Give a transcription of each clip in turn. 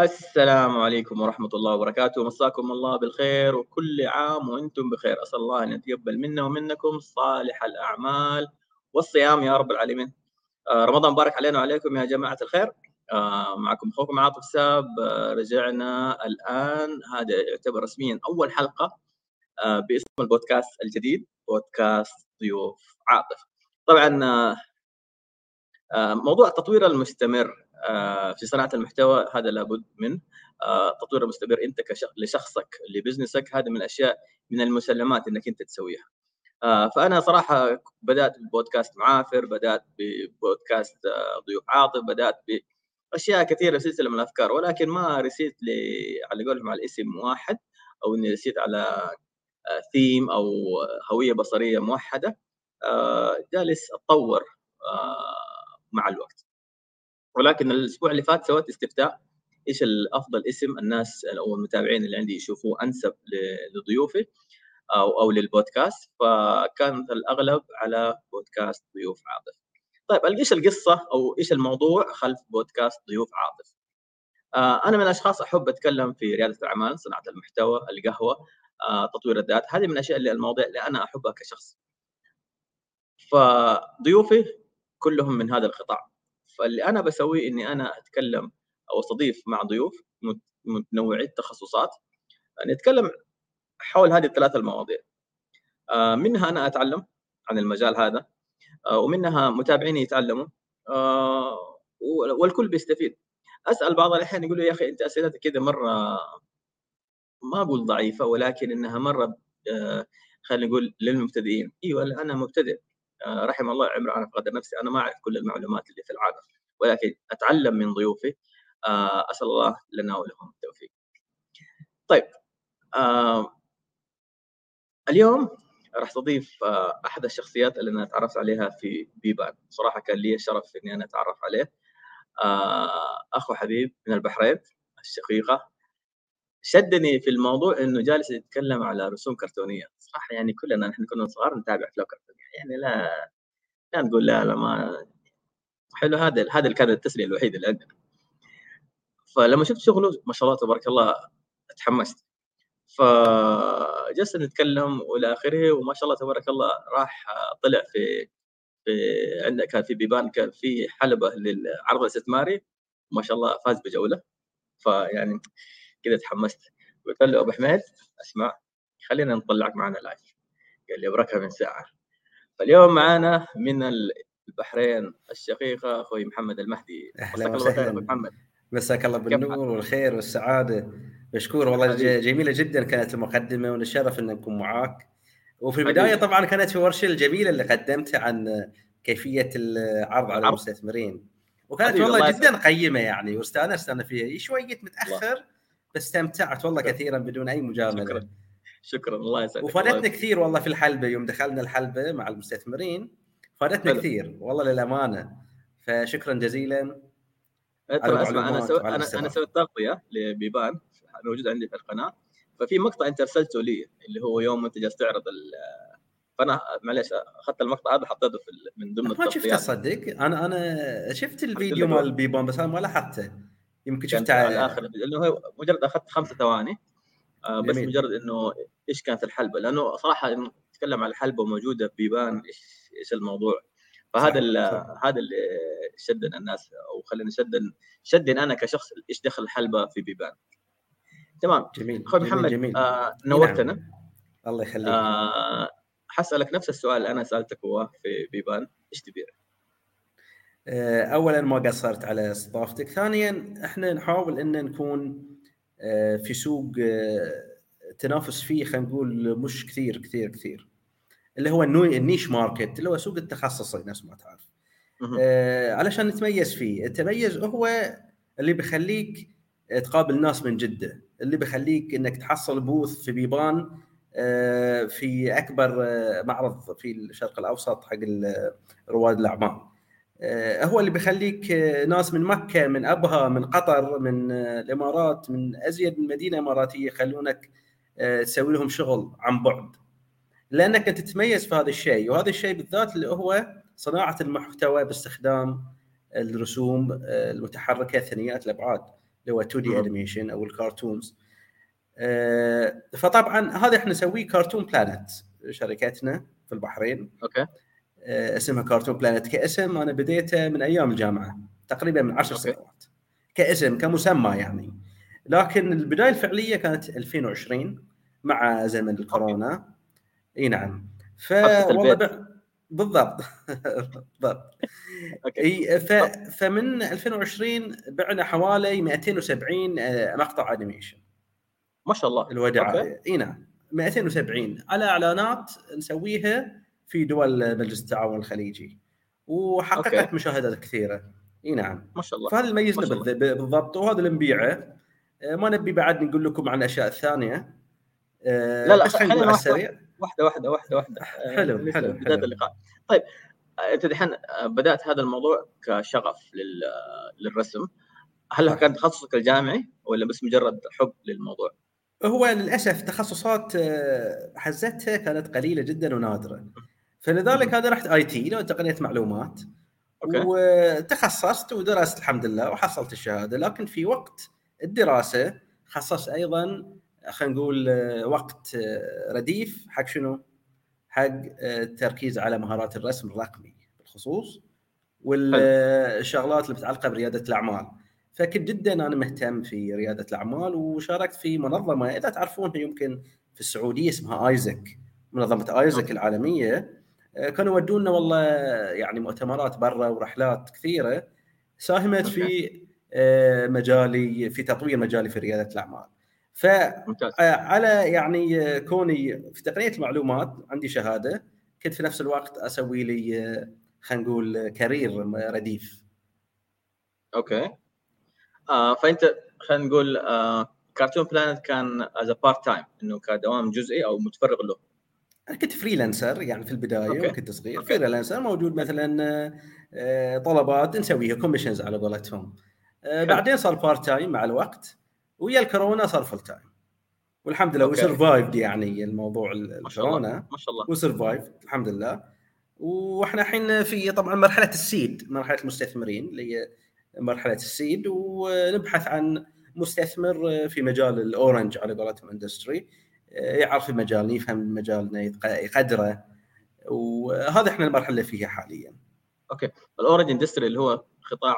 السلام عليكم ورحمة الله وبركاته. مساكم الله بالخير وكل عام وأنتم بخير. أسأل الله أن يتقبل منا ومنكم صالح الأعمال والصيام يا رب العالمين. آه، رمضان مبارك علينا وعليكم يا جماعة الخير. آه، معكم أخوكم عاطف ساب. آه، رجعنا الآن. هذا يعتبر رسميا أول حلقة باسم البودكاست الجديد بودكاست ضيوف عاطف. طبعا موضوع التطوير المستمر. في صناعة المحتوى هذا لابد من. آه، تطوير مستمر انت لشخصك لبزنسك. هذا من الأشياء من المسلمات إنك انت تسويها. آه، فأنا صراحة بدأت ببودكاست معافر بدأت ببودكاست ضيوف عاطف بدأت بأشياء كثيرة سلسلة من الأفكار. ولكن ما رسيت على قولهم على اسم واحد أو إني رسيت على ثيم أو هوية بصرية موحدة. جالس أتطور مع الوقت. ولكن الأسبوع اللي فات سويت استفتاء إيش الأفضل اسم الناس أو المتابعين اللي عندي يشوفوه أنسب لضيوفي أو أو للبودكاست فكانت الأغلب على بودكاست ضيوف عاطف. طيب إيش القصة أو إيش الموضوع خلف بودكاست ضيوف عاطف؟ آه أنا من الاشخاص أحب أتكلم في ريادة الأعمال، صناعة المحتوى، القهوة، آه تطوير الذات، هذه من الاشياء اللي المواضيع اللي أنا أحبها كشخص. فضيوفي كلهم من هذا القطاع فاللي أنا بسويه إني أنا أتكلم أو أستضيف مع ضيوف متنوعي التخصصات نتكلم حول هذه الثلاث المواضيع. آه، منها أنا أتعلم عن المجال هذا آه، ومنها متابعيني يتعلموا آه، والكل بيستفيد. أسأل بعض الأحيان يقول لي يا أخي أنت أسئلتك كذا مرة ما أقول ضعيفة ولكن إنها مرة خلينا نقول للمبتدئين. إيوه أنا مبتدئ. رحم الله عمران قدر نفسي. أنا ما أعرف كل المعلومات اللي في العالم ولكن أتعلم من ضيوفي. آه، أسأل الله لنا ولهم التوفيق. طيب آه، اليوم راح تضيف أحد الشخصيات اللي أنا تعرفت عليها في بيبان. صراحة كان لي الشرف إني أنا أتعرف عليه. أخو حبيب من البحرين الشقيقة. شدني في الموضوع إنه جالس يتكلم على رسوم كرتونية. صراحة يعني كلنا نحن كنا صغار نتابع أفلام كرتونية. يعني لا لا نقول لا لا ما حلو هذا هذا كان التسلية الوحيدة اللي عندنا فلما شفت شغله ما شاء الله تبارك الله تحمست فجلسنا نتكلم وإلى آخره وما شاء الله تبارك الله راح طلع في في عندنا كان في بيبان كان في حلبة للعرض الاستثماري. ما شاء الله فاز بجولة. فيعني كذا تحمست قلت له أبو حميد أسمع خلينا نطلعك معنا لايف قال لي أبركها من ساعة. فاليوم معنا من البحرين الشقيقة أخوي محمد المهدي. مساك الله بالخير محمد. مساك الله بالنور والخير والسعادة. مشكور والله جميلة جدا كانت المقدمة ونشرف ان نكون معاك. وفي البداية طبعا كانت في ورشة الجميلة اللي قدمتها عن كيفية العرض على المستثمرين وكانت والله جدا قيمة يعني واستأنست أنا فيها. شوية متأخر بس استمتعت والله كثيرا بدون أي مجاملة. شكرا. شكرا. الله يسعدك. وفادتنا كثير والله في الحلبة يوم دخلنا الحلبة مع المستثمرين. فادتنا. كثير والله للأمانة. فشكرا جزيلا. طبعا أسمع أنا سو... أنا أنا سويت تغطية لبيبان موجود عندي في القناة. ففي مقطع أنت أرسلته لي اللي هو يوم أنت جالس تعرض ال... فأنا معلش أخذت المقطع هذا حطيته في من ضمن ما شفته صدق. أنا أنا شفت الفيديو مال بيبان بس أنا ما لاحظته. يمكن شفته على الآخر لأنه هو مجرد أخذت خمسة ثواني. آه، بس جميل. مجرد إنه إيش كانت الحلبة؟ لأنه صراحة نتكلم عن الحلبة موجودة بيبان إيش إيش الموضوع. فهذا هذا اللي شدنا الناس أو خلينا شدن شدني أنا كشخص إيش دخل الحلبة في بيبان. تمام. جميل أخوي محمد جميل. آه نورتنا. نعم. الله يخليك. آه حسألك نفس السؤال اللي أنا سألتك هو في بيبان. إيش تبيع؟ آه، اولا ما قصرت على استضافتك ثانيا إحنا نحاول إن نكون آه، في سوق آه، تنافس فيه خلينا نقول مش كثير كثير كثير. اللي هو النيش ماركت اللي هو سوق التخصصي نفس ما تعرف. علشان نتميز فيه. التميز هو اللي بيخليك تقابل ناس من جدة. اللي بيخليك إنك تحصل بوث في بيبان في أكبر معرض في الشرق الأوسط حق رواد الأعمال. هو اللي بيخليك آه، ناس من مكة من أبها من قطر من آه، الإمارات من أزيد من مدينة إماراتية يخلونك تسوي لهم شغل عن بعد. لأنك أنت تتميز في هذا الشيء وهذا الشيء بالذات اللي هو صناعة المحتوى باستخدام الرسوم المتحركة ثنائيه الأبعاد اللي هو 2 D. animation أو ال cartoons آه، فطبعا هذا إحنا نسويه Cartoon Planet شركتنا في البحرين. okay. آه، اسمها Cartoon Planet كاسم أنا بديته من أيام الجامعة تقريبا من عشر. سنوات. كاسم كمسمى يعني. لكن البداية الفعلية كانت 2020 مع زمن الكورونا. إي نعم. ف والله. ب... بالضبط. بالضبط. إي ف... فمن 2020 بعنا حوالي 270 آه، مقطع animation ما شاء الله. الإبداع. إي نعم. 270 على إعلانات نسويها في دول مجلس التعاون الخليجي وحققت okay. مشاهدات كثيرة. إي نعم. ما شاء الله. فهذا اللي يميزنا بالضبط. وهذا اللي نبيعه. آه، ما نبي بعد نقول لكم عن الاشياء الثانية آه، لا، لا، خلينا على السريع واحدة واحدة واحدة واحدة. آه، حلو، حلو، بداية حلو. اللقاء. طيب انت دحين بدأت هذا الموضوع كشغف لل- للرسم. هل. كان تخصصك الجامعي ولا بس مجرد حب للموضوع؟ هو للأسف تخصصات حزتها كانت قليلة جدا ونادرة. فلذلك هذا رحت آي تي لو تقنيه معلومات. okay. وتخصصت ودرست الحمد لله وحصلت الشهادة. لكن في وقت الدراسة خصصت أيضا خلينا نقول آه، وقت آه، رديف حق شنو؟ حق آه، التركيز على مهارات الرسم الرقمي بالخصوص والشغلات اللي متعلقه بريادة الأعمال. فكنت جدا أنا مهتم في ريادة الأعمال وشاركت في منظمة إذا تعرفونها يمكن في السعودية اسمها آيزك منظمة آيزك أوكي. العالمية. آه، كانوا يودونا والله يعني مؤتمرات برا ورحلات كثيرة. ساهمت في آه، مجالي في تطوير مجالي في ريادة الأعمال. ف ممتاز. على يعني كوني في تقنية المعلومات عندي شهادة كنت في نفس الوقت أسوي لي خلينا نقول career رديف. okay. آه فأنت خلينا نقول آه Cartoon Planet كان as part time إنه كدوام جزئي أو متفرغ له. أنا كنت freelancer يعني في البداية okay. يوم كنت صغير okay. freelancer موجود مثلا آه، طلبات نسويها commissions على قولتهم آه،. بعدين صار part time مع الوقت ويا الكورونا صار full time والحمد لله. و survived يعني الموضوع الكورونا ما شاء الله و survive الحمد لله وإحنا الحين في طبعا مرحلة ال seed مرحلة المستثمرين اللي هي مرحلة ال seed ونبحث عن مستثمر في مجال ال orange على قولتهم industry يعرف المجال يفهم مجالنا يقدره. وهذا إحنا المرحلة فيها حاليا. ال orange industry اللي هو قطاع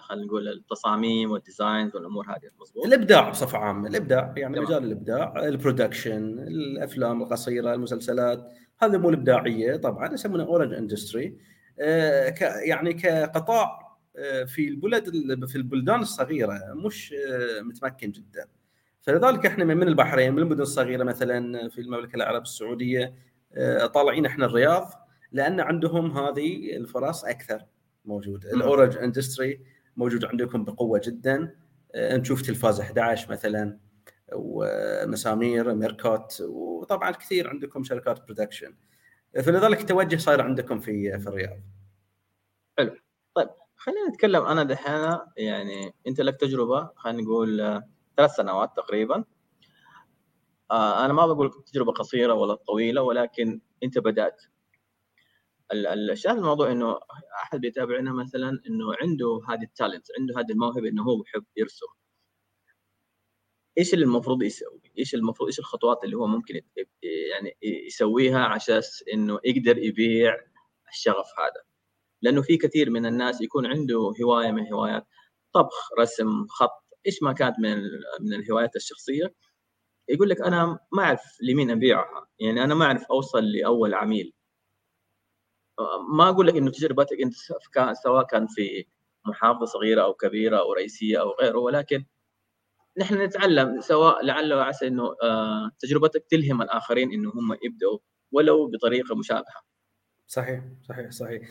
خلينا نقول التصاميم وال designs والأمور هذه مضبوط الإبداع بصفة عامة الإبداع. يعني تمام. مجال الإبداع ال production الأفلام القصيرة المسلسلات. هذه المواد الإبداعية طبعا يسمونها orange industry. يعني كقطاع آه، في البلد في البلدان الصغيرة مش آه، متمكن جدا. فلذلك إحنا من البحرين من المدن الصغيرة مثلا في المملكة العربية السعودية آه، طالعين إحنا الرياض لأن عندهم هذه الفرص أكثر موجودة. مم. ال orange industry موجود عندكم بقوة جدا. نشوف تلفاز 11 مثلا ومسامير ميركوت وطبعا كثير عندكم شركات production فلذلك التوجه صاير عندكم في في الرياض. خلينا نتكلم أنا دحين يعني أنت لك تجربة خلينا نقول آه، ثلاث سنوات تقريبا آه أنا ما بقول تجربة قصيرة ولا طويلة ولكن أنت بدأت ال- ال- الشاهد الموضوع إنه أحد بيتابعنا مثلا إنه عنده هذه التالنت عنده هذه الموهبة إنه هو يحب يرسم إيش اللي المفروض يسوي؟ إيش المفروض إيش الخطوات اللي هو ممكن يعني يسويها عشان إنه يقدر يبيع الشغف هذا؟ لأنه في كثير من الناس يكون عنده هواية من هوايات طبخ، رسم، خط، إيش ما كانت من من الهوايات الشخصية يقول لك أنا ما أعرف لمين أبيعها، يعني أنا ما أعرف أوصل لأول عميل. ما أقول لك إنه تجربتك أنت سواء كان في محافظة صغيرة أو كبيرة أو رئيسية أو غيره ولكن نحن نتعلم سواء لعل وعسى إنه تجربتك تلهم الآخرين إنه هم يبدأوا ولو بطريقة مشابهة. صحيح صحيح صحيح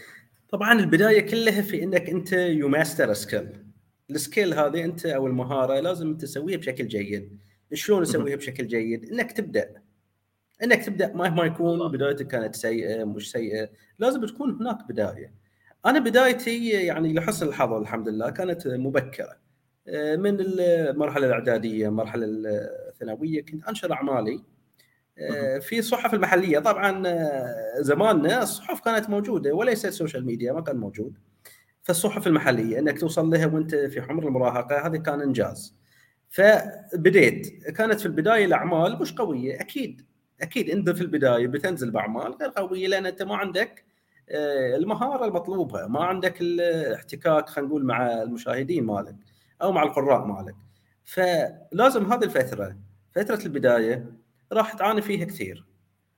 طبعا البداية كلها في إنك أنت you master skill ال skill هذه أنت أو المهارة لازم تسويها بشكل جيد. شلون اسويها بشكل جيد؟ إنك تبدأ. إنك تبدأ. مهما يكون بدايتك كانت سيئة مش سيئة. لازم تكون هناك بداية. أنا بدايتي يعني لحسن الحظ الحمد لله كانت مبكرة. آه، من المرحله الإعدادية المرحله الثانوية كنت أنشر أعمالي. آه، في الصحف المحلية. طبعا آه، زماننا الصحف كانت موجودة وليس ال social media ما كان موجود. فالصحف المحلية إنك توصل لها وأنت في عمر المراهقة هذا كان إنجاز. فبديت كانت في البداية الأعمال مش قوية أكيد أكيد انت في البداية بتنزل بأعمال غير قوية لأن أنت ما عندك آه، المهارة المطلوبة ما عندك الاحتكاك خلينا نقول مع المشاهدين مالك أو مع القراء مالك. فلازم هذه الفترة فترة البداية راح تعاني فيها كثير.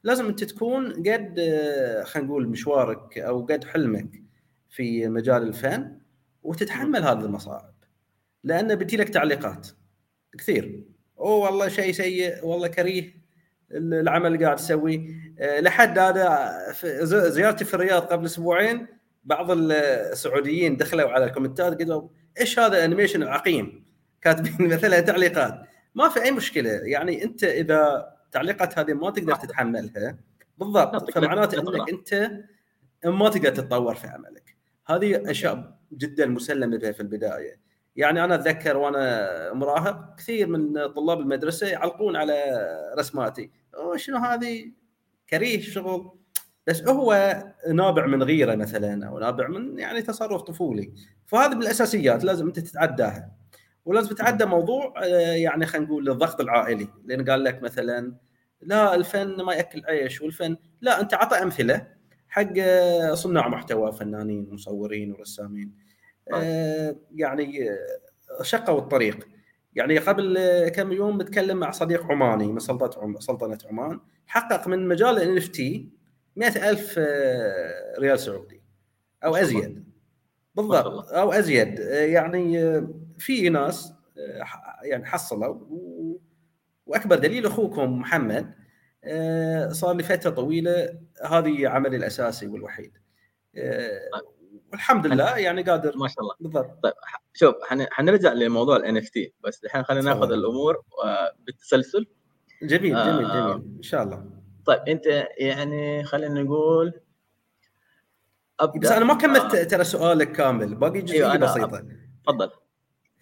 لازم أنت تكون قد آه، خلينا نقول مشوارك أو قد حلمك في مجال الفن وتتحمل هذه المصاعب. لأن بتجي لك تعليقات. كثير. أوه والله شيء سيء والله كريه العمل اللي قاعد تسويه. آه، لحد هذا زيارتي في الرياض قبل أسبوعين بعض السعوديين دخلوا على ال comment ات قالوا إيش هذا animation العقيم كاتبين مثلا تعليقات. ما في أي مشكلة. يعني أنت إذا تعليقات هذه ما تقدر تتحملها بالضبط. فمعناته أنك أنت ما تقدر تتطور في عملك. هذه أشياء جدا مسلمة بها في البداية. يعني أنا أتذكر وأنا مراهق كثير من طلاب المدرسة يعلقون على رسماتي. شنو هذه؟ كريه شغل. بس هو نابع من غيرة مثلا أو نابع من يعني تصرف طفولي. فهذه من الاساسيات لازم أنت تتعداها. ولازم تتعدى موضوع آه، يعني خلينا نقول الضغط العائلي. لأن قال لك مثلا لا الفن ما يأكل عيش والفن لا أنت عطى أمثلة. حق آه، صناع محتوى فنانين مصورين ورسامين. آه، يعني شقوا الطريق يعني قبل كم يوم متكلم مع صديق عماني من سلطنه سلطنة عمان حقق من مجال ال NFT 100000 ريال سعودي. أو أزيد. بالضبط. أو أزيد. يعني في ناس يعني حصلوا وأكبر دليل أخوكم محمد صار لي فترة طويلة هذه عملي الأساسي والوحيد. والحمد لله يعني قادر. ما شاء الله. بالضبط. طيب شوف حنرجع لموضوع ال NFT بس الحين خلينا ناخذ الأمور بالتسلسل. جميل جميل آه جميل إن شاء الله. طيب أنت يعني خلينا نقول أبدأ. بس أنا ما كملت آه. ترى سؤالك كامل. باقي جزئية أيوة بسيطة. تفضل.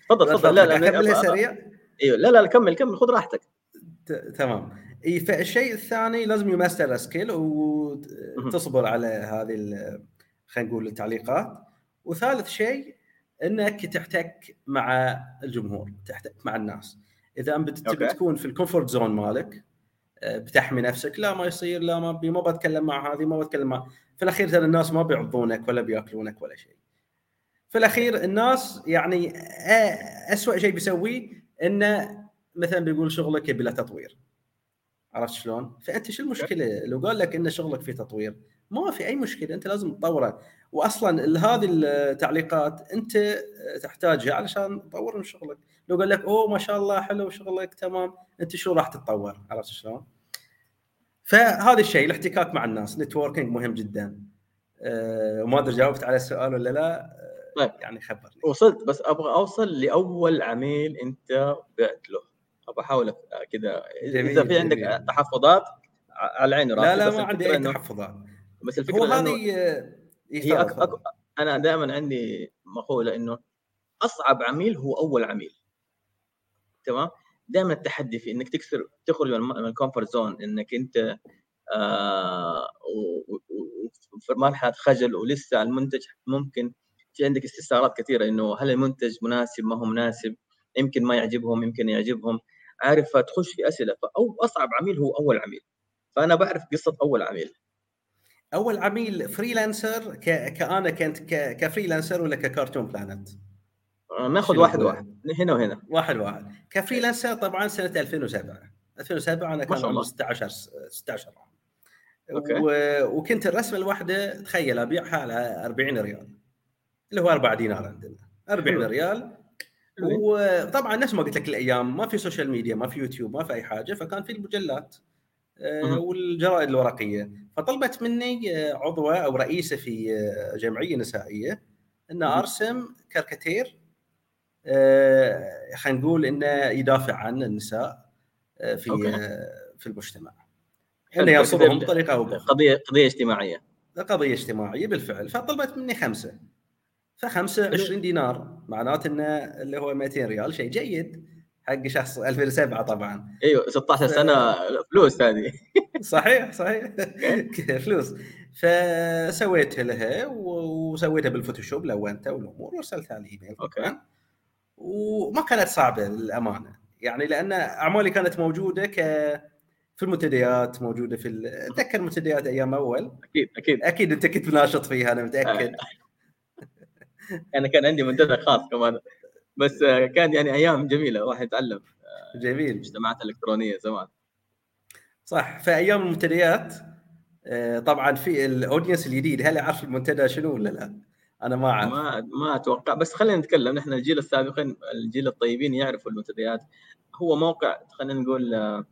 تفضل تفضل. لا لا أكملها سريع. أيوه لا لا كمل كمل خذ راحتك. تمام. إي فالشيء الثاني لازم ي master skill وتصبر على هذه خلينا نقول التعليقات. وثالث شيء إنك تحتك مع الجمهور تحتك مع الناس. إذا أنت تبي تكون في ال comfort zone مالك آه، بتحمي نفسك. لا ما يصير لا ما بي ما بتكلم مع هذه ما بتكلم مع في الأخير ترى الناس ما بيعضونك ولا بيأكلونك ولا شيء. في الأخير الناس يعني آه، اسوء شيء بيسويه إنه مثلا بيقول شغلك يبي له تطوير. عرفت شلون؟ فأنت شو المشكلة؟ لو قال لك إن شغلك فيه تطوير ما في أي مشكلة أنت لازم تطوره. واصلا هذه التعليقات أنت تحتاجها علشان تطور من شغلك. لو قال لك أوه ما شاء الله حلو شغلك تمام أنت شو راح تتطور؟ عرفت شلون؟ فهذا الشيء الاحتكاك مع الناس نتوركينج مهم جدا. أه وما أدري جاوبت على السؤال ولا لا. طيب. يعني خبرني. وصلت بس أبغى أوصل لأول عميل أنت بعت له. أبغى أحاول كذا إذا في عندك جميل. تحفظات على عيني لا لا ما عندي أي تحفظات. بس الفكرة هو هذه هي أك... أك... أنا دائما عندي مقولة إنه أصعب عميل هو أول عميل. تمام؟ دائما التحدي في إنك تكسر تخرج من ال comfort zone إنك أنت آه في مرحلة خجل ولسه المنتج ممكن في عندك استفسارات كثيرة إنه هل المنتج مناسب ما هو مناسب؟ يمكن ما يعجبهم يمكن يعجبهم. عارف فتخش في أسئلة فأو أصعب عميل هو أول عميل. فأنا بعرف قصة أول عميل. أول عميل freelancer ك... كأنا كنت ك... ك freelancer ولا ككارتون بلانت؟ آه، ناخذ واحد واحد. هنا وهنا. واحد واحد. ك freelancer طبعا سنة 2007 2007 أنا كان عمري 16 16 عام أوكي. و... وكنت الرسمة الواحدة تخيل ابيعها على 40 ريال. اللي هو 4 دينار عندنا. 40 ريال. وطبعا نفس ما قلت لك الأيام ما في social media ما في يوتيوب ما في أي حاجة فكان في المجلات آه، والجرائد الورقية. فطلبت مني آه، عضوة أو رئيسة في آه، جمعية نسائية ان أرسم كاريكاتير خلينا نقول إنه يدافع عن النساء في أوكي. في المجتمع. إنه يرصدهم بطريقة أو بأخرى. قضية قضية اجتماعية. قضية اجتماعية بالفعل. فطلبت مني خمسة. فخمسة 20 دينار. معناته إنه اللي هو 200 ريال شيء جيد. حق شخص 2007 طبعا. أيوه 16 سنة فلوس هذه صحيح صحيح. فلوس. فسويت لها وسويتها بالفوتوشوب لونتها والأمور وارسلتها الإيميل. طبعا. وما كانت صعبة للأمانة. يعني لأن أعمالي كانت موجودة ك في المنتديات موجودة في ال- أتذكر منتديات أيام أول؟ أكيد أكيد. أكيد أنت كنت ناشط فيها أنا متأكد. أنا كان عندي منتدى خاص كمان. بس آه، كان يعني أيام جميلة الواحد يتعلم جميل. مجتمعات الكترونيه زمان. صح. في أيام المنتديات آه، طبعا في الأودينس الجديد هل يعرف المنتدى شنو ولا لا؟ أنا ما أعرف. ما ما أتوقع. بس خلينا نتكلم. نحن الجيل السابقين الجيل الطيبين يعرفوا المنتديات. هو موقع خلينا نقول آه،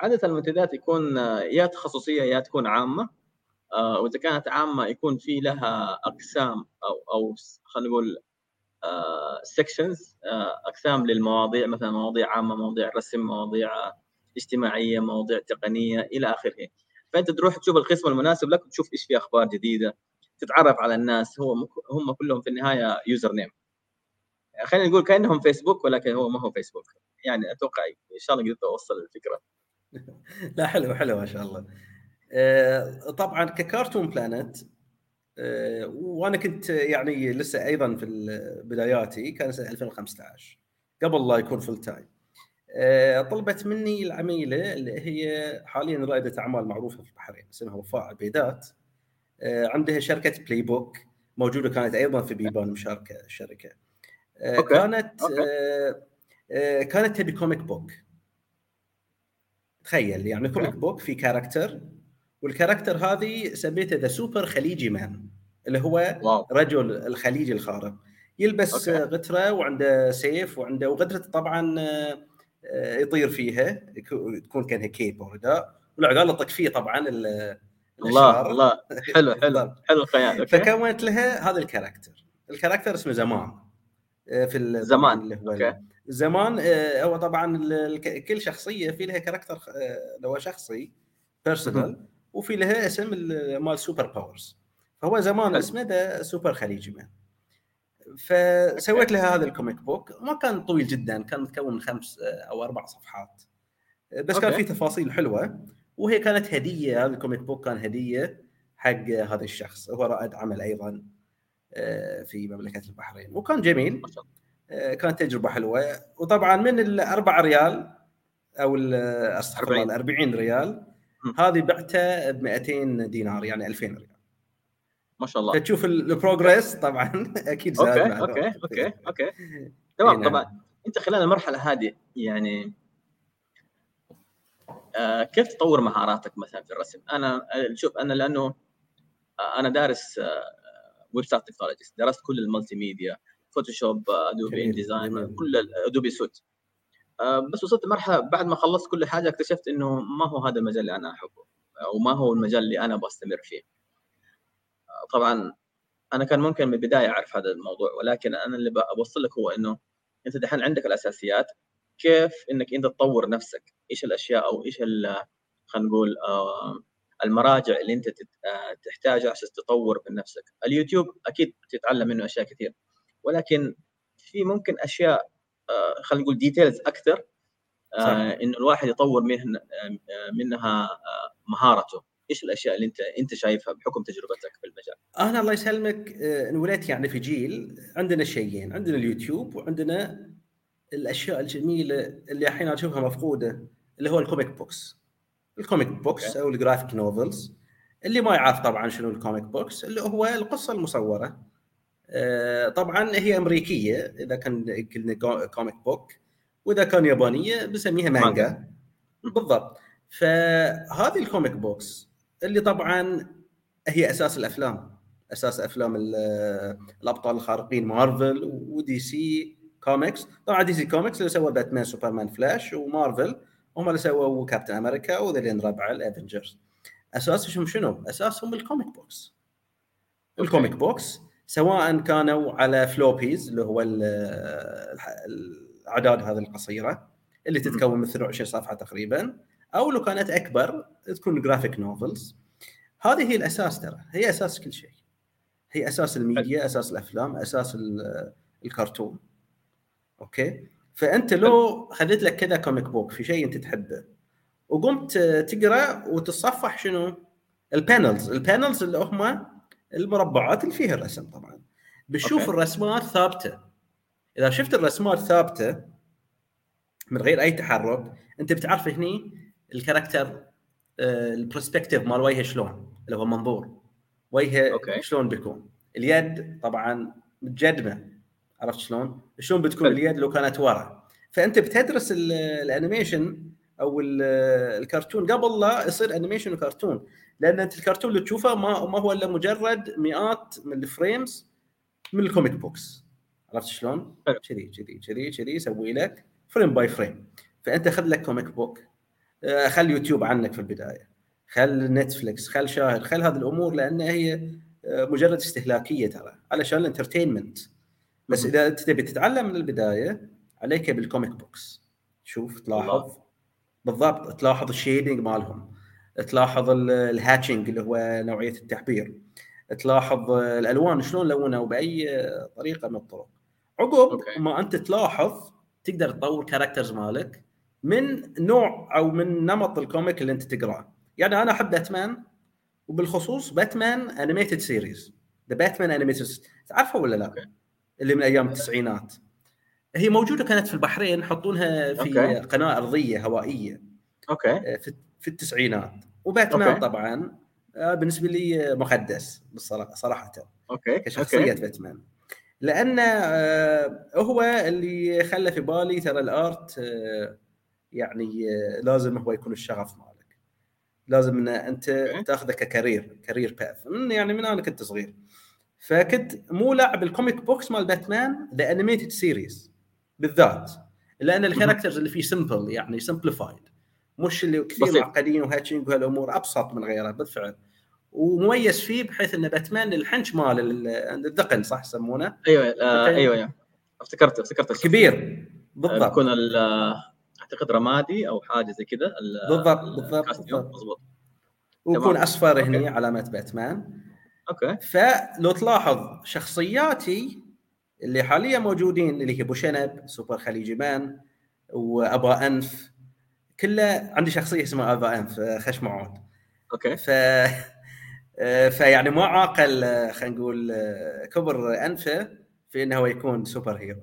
عادة المنتديات يكون آه، يا تخصصية يا تكون عامة. آه، وإذا كانت عامة يكون في لها أقسام أو أو خلينا نقول sections أقسام للمواضيع مثلا مواضيع عامة مواضيع رسم مواضيع آه، اجتماعية مواضيع تقنية إلى آخره. فأنت تروح تشوف القسم المناسب لك وتشوف إيش في أخبار جديدة تتعرف على الناس. هو هم كلهم في النهاية username خلينا نقول كأنهم فيسبوك ولكن هو ما هو فيسبوك يعني أتوقع إن شاء الله قدرت أوصل الفكرة. لا حلو حلو ما شاء الله. آه، طبعا ككارتون بلانت آه، وأنا كنت يعني لسه أيضا في بداياتي كان سنة 2015 قبل لا يكون full time آه، طلبت مني العميلة اللي هي حاليا رائدة أعمال معروفة في البحرين اسمها وفاء عبيدات آه، عندها شركة بلاي بوك موجودة كانت أيضا في بيبان مشاركة الشركة آه، أوكي. كانت أوكي. آه، آه، كانت تبي comic book تخيل يعني. comic book في character وال character هذه سميته the super خليجي man اللي هو wow رجل الخليجي الخارق يلبس okay. غترة وعنده سيف وعنده وغترته طبعا آه، يطير فيها تكون كأنها cape أو رداء والعقال يطق فيه طبعا ال- الله. الله حلو حلو. حلو الخيال فكونت لها هذا ال character ال character اسمه زمان آه، في زمان. اللي هو okay. زمان آه، هو طبعا كل شخصية في لها character اللي هو شخصي personal وفي لها اسم ال- مال super powers. فهو زمان. اسمه the super خليجي man. فسويت لها هذا ال comic book. ما كان طويل جدا كان متكون من خمس أو أربع صفحات. بس كان okay. فيه تفاصيل حلوة. وهي كانت هدية هذا ال comic book كان هدية حق هذا الشخص. هو رائد عمل أيضا آه، في مملكة البحرين. وكان جميل. آه، كانت تجربة حلوة. وطبعا من الأربعة ريال أو أستغفر الله 40. ال 40 ريال. هذه بعتها ب 200 دينار يعني 2000 ريال ما شاء الله فتشوف ال- progress طبعا أكيد زاد أوكي أوكي. أوكي أوكي تمام نعم. طبعا أنت خلال المرحلة هذه يعني آه كيف تطور مهاراتك مثلا في الرسم؟ أنا آه، شوف أنا لأنه آه، أنا دارس website technologies درست كل ال multimedia Photoshop Adobe InDesign. كل ال Adobe Suite بس وصلت لمرحله بعد ما خلصت كل حاجة اكتشفت إنه ما هو هذا المجال اللي أنا أحبه أو ما هو المجال اللي أنا بستمر فيه. آه، طبعا أنا كان ممكن من البداية أعرف هذا الموضوع ولكن أنا اللي بوصل لك هو إنه أنت دحين عندك الأساسيات كيف إنك أنت تطور نفسك؟ إيش الأشياء أو إيش خلينا نقول آه، المراجع اللي أنت آه، تحتاجها عشان تطور من نفسك. اليوتيوب أكيد تتعلم منه أشياء كثير ولكن في ممكن أشياء آه، خلينا نقول details أكثر صح. إنه الواحد يطور آه، منها آه، مهارته إيش الأشياء اللي أنت أنت شايفها بحكم تجربتك في المجال أنا الله يسلمك آه، انولدت يعني في جيل عندنا شيئين عندنا اليوتيوب وعندنا الأشياء الجميلة اللي الحين أشوفها مفقودة اللي هو ال comic books ال comic books okay. أو ال graphic novels اللي ما يعرف طبعا شنو ال comic books اللي هو القصة المصورة آه، طبعا هي أمريكية إذا كان قلنا co- comic book وإذا كان يابانية بنسميها مانجا. بالضبط. فهذه ال comic books اللي طبعا هي أساس الأفلام. أساس أفلام ال- الأبطال الخارقين مارفل ودي سي كوميكس طبعا دي سي كوميكس اللي سوى باتمان سوبرمان فلاش ومارفل. هم اللي سووا كابتن أمريكا وذلين ربعه ال Avengers اساسهم شنو؟ اساسهم ال comic books ال comic books سواء كانوا على floppies اللي هو الأعداد هذه القصيرة اللي تتكون من 22 صفحة تقريبا أو لو كانت أكبر تكون graphic novels هذه هي الأساس ترى هي أساس كل شيء. هي أساس الميديا أساس الأفلام أساس ال- الكرتون. okay? فأنت لو خليت لك كذا comic book في شيء أنت تحبه وقمت تقرأ وتتصفح شنو؟ ال panels ال panels اللي هم المربعات اللي فيها الرسم طبعا بتشوف okay. الرسمات ثابتة إذا شفت الرسمات ثابتة من غير أي تحرك أنت بتعرف هني ال character آه، ال perspective مال وجهه شلون اللي هو منظور وجهه. شلون بيكون اليد طبعا متجدمة عرفت شلون؟ شلون بتكون. اليد لو كانت ورا فأنت بتدرس ال- animation أو ال- الكرتون. قبل لا يصير animation وكرتون لأن أنت الكرتون اللي تشوفه ما ما هو إلا مجرد مئات من ال frames من ال comic books عرفت شلون؟ كذي كذي كذي كذي يسوي لك frame by frame فأنت خذ لك comic book آه، خل يوتيوب عنك في البداية. خل نتفلكس خل شاهد خل هذه الأمور لأن هي آه، مجرد استهلاكية ترى علشان ال entertainment بس. إذا أنت تبي تتعلم من البداية عليك بال comic books شوف تلاحظ. بالضبط. تلاحظ ال shading مالهم. تلاحظ ال- hatching اللي هو نوعية التعبير تلاحظ الألوان شلون لونوا بأي طريقة من الطرق. عقب. ما أنت تلاحظ تقدر تطور characters مالك من نوع أو من نمط ال comic اللي أنت تقراه. يعني أنا أحب باتمان وبالخصوص Batman animated series the Batman animated تعرفها ولا لا؟ اللي من أيام التسعينات. هي موجودة كانت في البحرين يحطونها في okay. قناة أرضية هوائية. okay. آه، في في التسعينات. وباتمان. طبعا آه، بالنسبة لي مقدس بالصراحة صراحة. okay كشخصية باتمان. لأن آه، هو اللي خلى في بالي ترى ال art يعني لازم هو يكون الشغف مالك. لازم إن أنت. تأخذه ك career career path من يعني من أنا كنت صغير. فكنت مولع بال comic books مال Batman the animated series بالذات لأن ال characters اللي فيه simple يعني simplified مش اللي كثير. معقدين و hatching وهالأمور أبسط من غيره بالفعل ومميز فيه بحيث إن باتمان الحنك مال ال- الذقن صح يسمونه أيوه آه. أيوه أيوه افتكرت افتكرت. كبير بالضبط آه، أعتقد رمادي أو حاجة زي كذا ال- بالضبط، ال- بالضبط،. مضبوط ويكون. أصفر. هني علامة باتمان okay فلو تلاحظ شخصياتي اللي حاليا موجودين اللي هي ابو شنب سوبر خليجي man وأبا أنف. كله عندي شخصية اسمها أبا أنف آه، خش معود أوكي. ف آه، فيعني ما عاقل آه، خلينا نقول آه، كبر أنفه في إنه هو يكون superhero.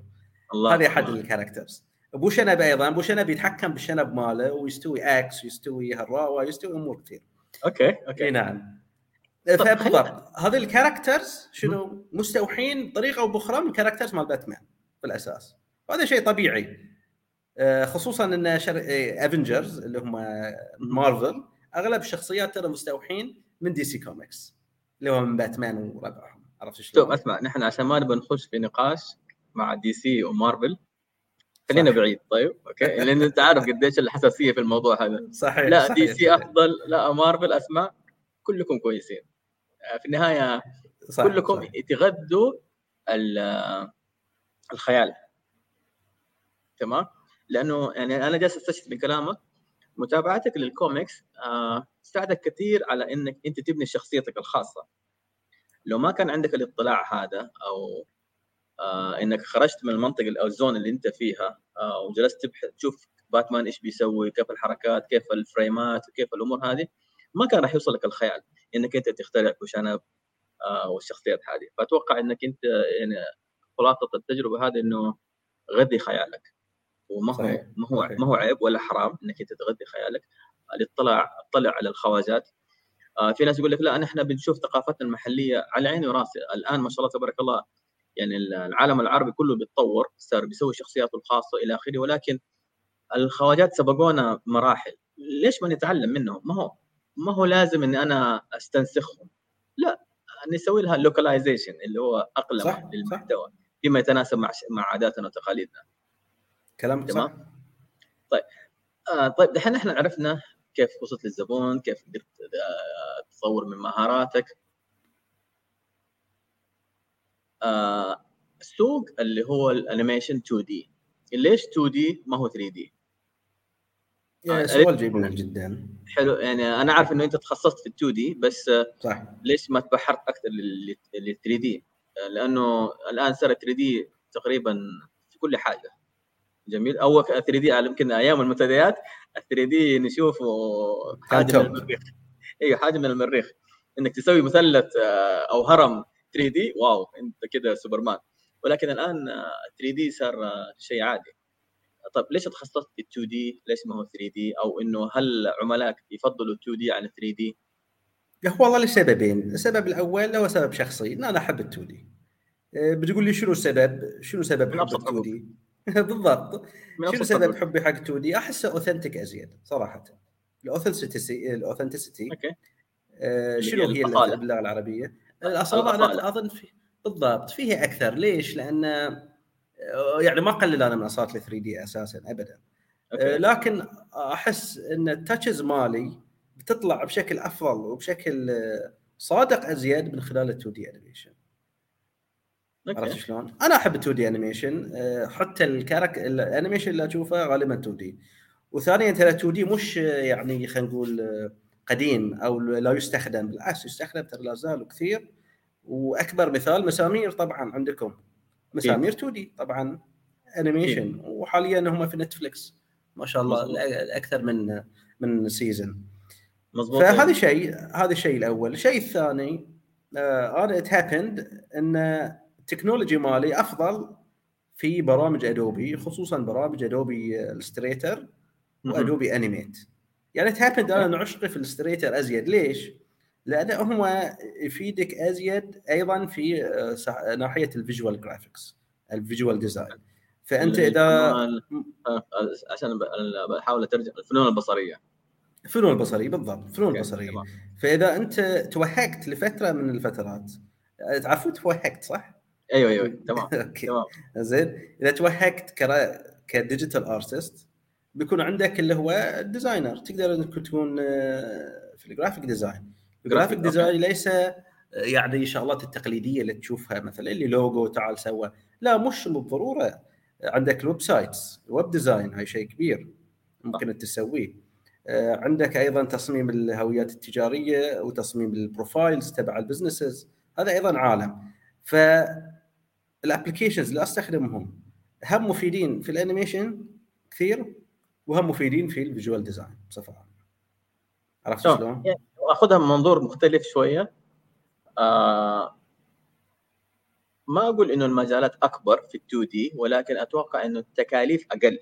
الله هذه أحد. ال characters. ابو شنب أيضا ابو شنب يتحكم بالشنب ماله ويستوي X ويستوي هالراوه يستوي أمور كثير. okay okay. نعم. فبالضبط هذه ال characters شنو؟ مستوحين بطريقه أو بأخرى من characters مال باتمان بالأساس. وهذا شيء طبيعي. آه، خصوصا إن افنجرز اللي هم مارفل أغلب الشخصيات ترى مستوحين من دي سي كوميكس اللي هو من باتمان وربعهم. عرفت شوف شلون؟ أسمع نحن عشان ما نبغى نخش في نقاش مع دي سي ومارفل خلينا. بعيد. طيب okay؟ لأن أنت عارف قديش الحساسية في الموضوع هذا. صحيح لا صحيح، دي سي. أفضل لا مارفل اسمع كلكم كويسين. آه، في النهاية صح كلكم صح. تغذوا ال- الخيال. تمام؟ لأنه يعني أنا جالس أستشهد من كلامك متابعتك للكوميكس آه، تساعدك كثير على إنك أنت تبني شخصيتك الخاصة. لو ما كان عندك الاطلاع هذا أو آه إنك خرجت من المنطقة أو ال zone اللي أنت فيها وجلست تبحث تشوف باتمان إيش بيسوي كيف الحركات كيف ال frame ات وكيف الأمور هذه ما كان راح يوصلك الخيال إنك أنت تخترع كوشنب آه والشخصيات هذه. فأتوقع إنك أنت يعني خلاصة التجربة هذه إنه غذي خيالك. وما هو. ما هو. ما هو عيب ولا حرام إنك أنت تغذي خيالك. الاطلاع اطلع على الخواجات. آه في ناس يقول لك لا نحن بنشوف ثقافتنا المحلية على عيني وراسي. الآن ما شاء الله تبارك الله يعني العالم العربي كله بيتطور صار بيسوي شخصياته الخاصة إلى آخره. ولكن الخواجات سبقونا مراحل. ليش ما نتعلم منهم؟ ما هو ما هو لازم إني أنا أستنسخهم. لا نسوي لها لوكاليزيشن اللي هو أقلم صح، للمحتوى فيما يتناسب مع مع عاداتنا وتقاليدنا. كلامك صح. تمام؟ آه طيب دحين إحنا عرفنا كيف وصلت للزبون كيف قدرت آه تطور من مهاراتك. آه السوق اللي هو ال animation 2D ليش 2D ما هو 3D يا آه، سؤال جميل جدا. حلو يعني أنا عارف إنه أنت تخصصت في ال 2D بس آه، صح. ليش ما تبحرت أكثر لل 3D؟ لأنه الآن صار 3D تقريبا في كل حاجة. جميل. اول 3D يمكن أيام المنتديات ال 3D نشوفه حاجة من. المريخ. أيوه حاجة من المريخ. إنك تسوي مثلث آه، أو هرم 3D wow أنت كده سوبرمان. ولكن الآن 3D صار شيء عادي. طيب ليش تخصصت في 2D؟ ليش ما هو 3D؟ أو إنه هل عملائك يفضلوا 2D عن 3D؟ هو والله لسببين، السبب الأول هو سبب شخصي إن أنا أحب ال 2D. آه، بتقول لي شنو السبب؟ شنو سبب حب 2D؟ بالضبط شنو سبب حبي حق 2D؟ أحسه authentic أزيد صراحة. ال authenticity ال authenticity okay آه شنو هي باللغة العربية؟ الاصاله أنا اظن في بالضبط فيها أكثر ليش؟ لأن آه، يعني ما قلل أنا من اصالة 3D أساسا ابدا. okay. لكن احس إن ال touches مالي بتطلع بشكل أفضل وبشكل صادق أزيد من خلال ال 2D animation عرفت شلون؟ أنا أحب 2D animation حتى ال charac- ال animation اللي أشوفه غالبا 2D وثانيا ترى 2D مش يعني خلينا نقول قديم أو لا يستخدم بالعكس يستخدم ترى لا زال كثير وأكبر مثال مسامير طبعا عندكم. مسامير 2D طبعا animation وحاليا هم في نتفلكس ما شاء الله مزبوط. أكثر من من season مضبوط فهذا شيء هذا الشيء الأول. الشيء الثاني آه أنا it happened إن ال technology مالي أفضل في برامج Adobe خصوصا برامج Adobe Illustrator و Adobe Animate يعني it happened أنا عشقي في Illustrator أزيد. ليش؟ لأنه هو يفيدك أزيد أيضا في آه، ناحية ال visual graphics ال visual design فأنت إذا آه، عشان بحاول أترجم الفنون البصرية. الفنون البصرية بالضبط الفنون البصرية. فإذا أنت توهقت لفترة من الفترات تعرفون توهقت صح؟ أيوه أيوه تمام تمام. زين. إذا توهقت ك digital artist بيكون عندك اللي هو ال designer تقدر أنك تكون آه، في ال graphic design ال graphic design ليس آه، يعني شغلات التقليدية اللي تشوفها مثلا اللي لوجو تعال سوى. لا مش بالضرورة. عندك ال websites web design هاي شيء كبير ممكن تسويه. آه، عندك أيضا تصميم الهويات التجارية وتصميم ال profiles تبع ال businesses هذا أيضا عالم. ف ال applications اللي أستخدمهم هم مفيدين في ال animation كثير وهم مفيدين في ال visual design بصفة عامة. عرفت شلون؟ آخذها من منظور مختلف شوية. آه ما أقول إنه المجالات أكبر في ال 2D ولكن أتوقع إنه التكاليف أقل.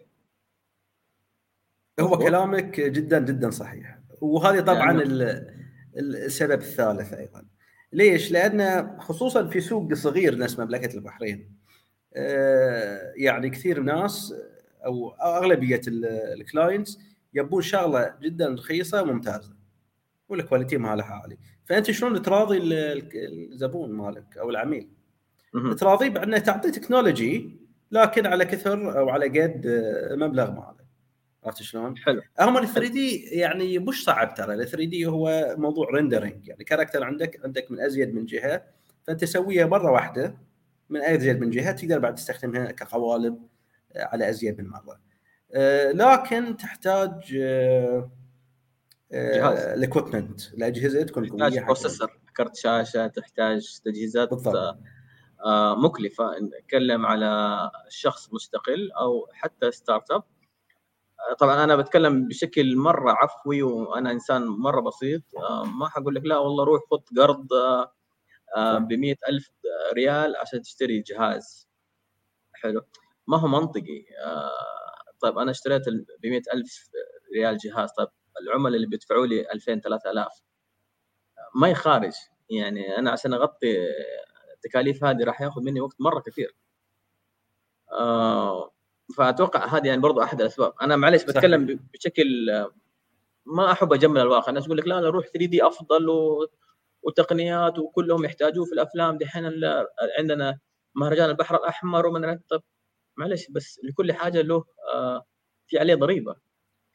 هو كلامك جدا جدا صحيح. وهذه طبعا يعني... السبب الثالث أيضا. ليش؟ لأن خصوصا في سوق صغير مال مملكة البحرين. آه، يعني كثير ناس أو أغلبية ال clients يبون شغلة جدا رخيصة وممتازة. وال quality مالها عالي. فأنت شلون تراضي الزبون مالك أو العميل؟ تراضيه بأنه تعطيه technology لكن على كثر أو على قد مبلغ ماله. عرفت شلون؟ حلو. هم ال 3D يعني مش صعب ترى. ال 3D هو موضوع rendering يعني character عندك عندك من أزيد من جهة. فأنت تسويها مرة واحدة من أزيد من جهة تقدر بعد تستخدمها كقوالب على أزيد من مرة. آه، لكن تحتاج ال equipment الاجهزه تكون تحتاج processor كرت شاشة تحتاج تجهيزات بالضبط. آه، مكلفة. نتكلم على شخص مستقل أو حتى startup طبعا أنا بتكلم بشكل مرة عفوي وأنا إنسان مرة بسيط. آه، ما حقول لك لا والله روح خذ قرض ب ألف ريال عشان تشتري جهاز. حلو. ما هو منطقي. طيب أنا اشتريت ب ألف ريال جهاز. طيب العملاء اللي بيدفعوا لي 2000 3000 ما يخارج يعني أنا عشان أغطي التكاليف هذه راح ياخذ مني وقت مرة كثير. آه فأتوقع هذه يعني برضو أحد الأسباب. أنا معلش بتكلم بشكل ما أحب أجمل الواقع. الناس يقول لك لا لا روح 3 دي أفضل و... وتقنيات وكلهم يحتاجوه في الأفلام. دحين عندنا مهرجان البحر الأحمر ومن طب معلش بس لكل حاجة له آه في عليه ضريبة.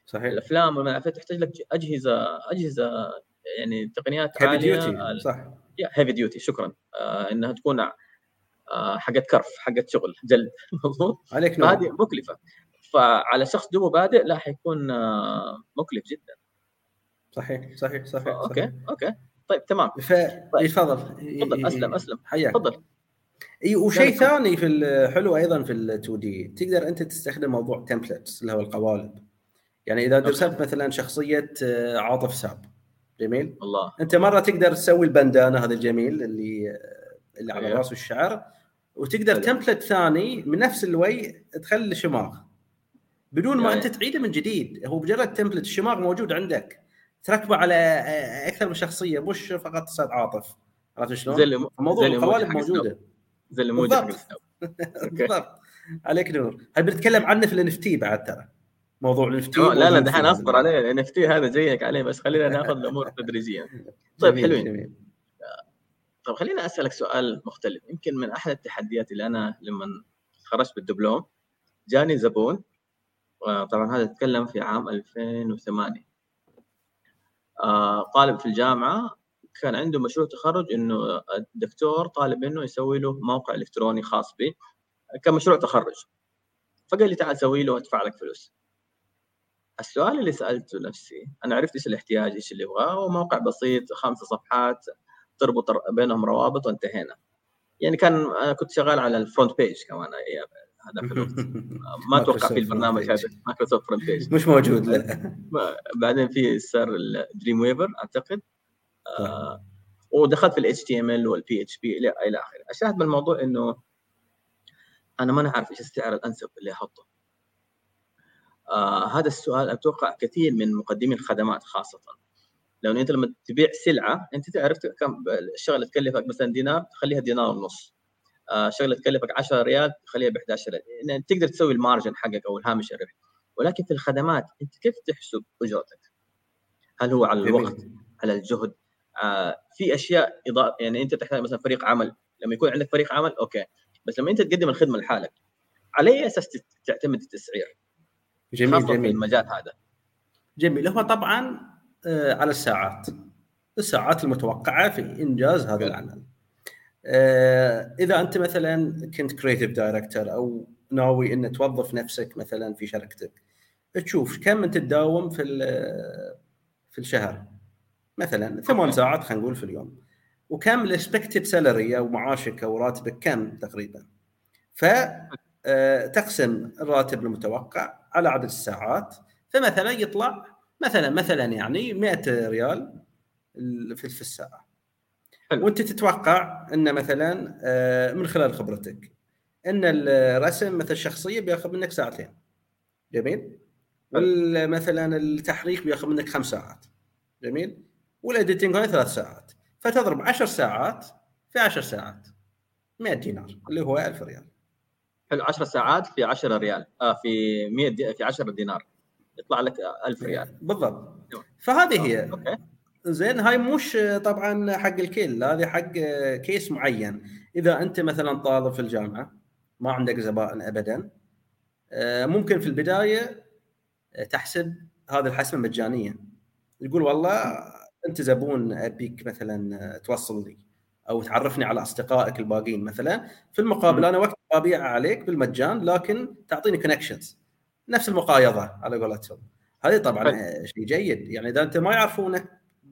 صحيح. الأفلام تحتاج لك أجهزة أجهزة يعني تقنيات عالية. duty صح. heavy duty شكرا. آه إنها تكون آه حقت كرف حقت شغل جلد. مضبوط عليك نور. فهذه مكلفة. فعلى شخص توه بادئ لا حيكون آه مكلف جدا. صحيح صحيح صحيح أوكي صحيح. أوكي طيب تمام. ف... طيب. تفضل. تفضل. أسلم أسلم. حياك. تفضل. إي وشيء ثاني في الحلو أيضا في ال 2D. تقدر أنت تستخدم موضوع templates اللي هو القوالب. يعني إذا رسمت مثلا شخصية آه، عاطف ساب جميل؟ الله. أنت مرة تقدر تسوي البندانة هذا الجميل اللي اللي على أيوه. رأس الشعر وتقدر. template ثاني من نفس ال way تخلي الشماغ. بدون ما أنت تعيده من جديد هو مجرد template الشماغ موجود عندك. تركبه على أكثر من شخصية مش فقط أستاذ عاطف. عرفت شلون؟ زي اللي موضوع زي الإيموجي القوالب. موجودة. زي الايموجي حق بالضبط. عليك نور. هاي بنتكلم عنه في ال N بعد ترى؟ موضوع ال N لا لا دحين أصبر عليه. NFT هذا جايك عليه بس خلينا ناخذ الأمور تدريجيا. طيب حلوين. جميل. طيب خليني أسألك سؤال مختلف. يمكن من أحد التحديات اللي أنا لما تخرجت بالدبلوم جاني زبون آه، طبعا هذا اتكلم في عام 2008 آه، طالب في الجامعة كان عنده مشروع تخرج إنه الدكتور طالب منه يسوي له موقع إلكتروني خاص به كمشروع تخرج. فقال لي تعال سوي له وأدفع لك فلوس. السؤال اللي سألته نفسي أنا عرفت إيش الاحتياج إيش اللي يبغاه هو موقع بسيط خمس صفحات تربط بينهم روابط وانتهينا. يعني كان أنا كنت شغال على ال FrontPage كمان أيام هذاك الوقت ما أتوقع في البرنامج هذا Microsoft FrontPage مش موجود. لا بعدين في صار ال Dreamweaver أعتقد. آه ودخلت في ال HTML وال PHP إلى آخره. الشاهد من الموضوع إنه أنا ما نعرف إيش السعر الانسب اللي أحطه. آه هذا السؤال أتوقع كثير من مقدمي الخدمات خاصة لأنه أنت لما تبيع سلعة أنت تعرف كم الشغلة تكلفك مثلا دينار تخليها دينار ونص آه شغله تكلفك 10 ريال تخليها ب 11 ريال يعني تقدر تسوي ال margin حقك أو الهامش الربح ولكن في الخدمات أنت كيف تحسب أجرتك؟ هل هو على الوقت؟ على الجهد؟ آه في أشياء إضافة يعني أنت تحتاج مثلا فريق عمل لما يكون عندك فريق عمل أوكي بس لما أنت تقدم الخدمة لحالك على أي أساس تعتمد التسعير؟ جميل جميل. المجال هذا. جميل. هو طبعا آه، على الساعات. الساعات المتوقعة في إنجاز هذا العمل. آه، إذا أنت مثلا كنت creative director أو ناوي إن توظف نفسك مثلا في شركتك تشوف كم أنت تداوم في في الشهر. مثلا ثمان. ساعات خلينا نقول في اليوم. وكم ال expected salary أو معاشك أو راتبك كم تقريبا. ف آه، تقسم الراتب المتوقع على عدد الساعات فمثلا يطلع مثلا مثلا يعني 100 ريال في في الساعة. حلو. وأنت تتوقع إن مثلا آه، من خلال خبرتك إن الرسم مثل الشخصيه بيأخذ منك ساعتين. جميل؟ مثلا التحريك بيأخذ منك خمس ساعات. جميل؟ وال editing هاي ثلاث ساعات. فتضرب 10 ساعات في 10 ساعات. 100 دينار اللي هو 1000 ريال. حلو 10 ساعات في 10 ريال. آه في 100 دي... في 10 دينار. يطلع لك 1000 ريال. بالضبط. تمام. فهذه هي. أوكي. زين هاي مش طبعا حق الكل هذه حق case معين. إذا أنت مثلا طالب في الجامعة ما عندك زبائن ابدا آه، ممكن في البداية تحسب هذه الحسبة مجانية. تقول والله أنت زبون أبيك مثلا توصل لي. أو تعرفني على أصدقائك الباقيين مثلا في المقابل. أنا وقت ابيع عليك بالمجان لكن تعطيني connections نفس المقايضة على قولتهم. هذه طبعا. شيء جيد. يعني إذا أنت ما يعرفونك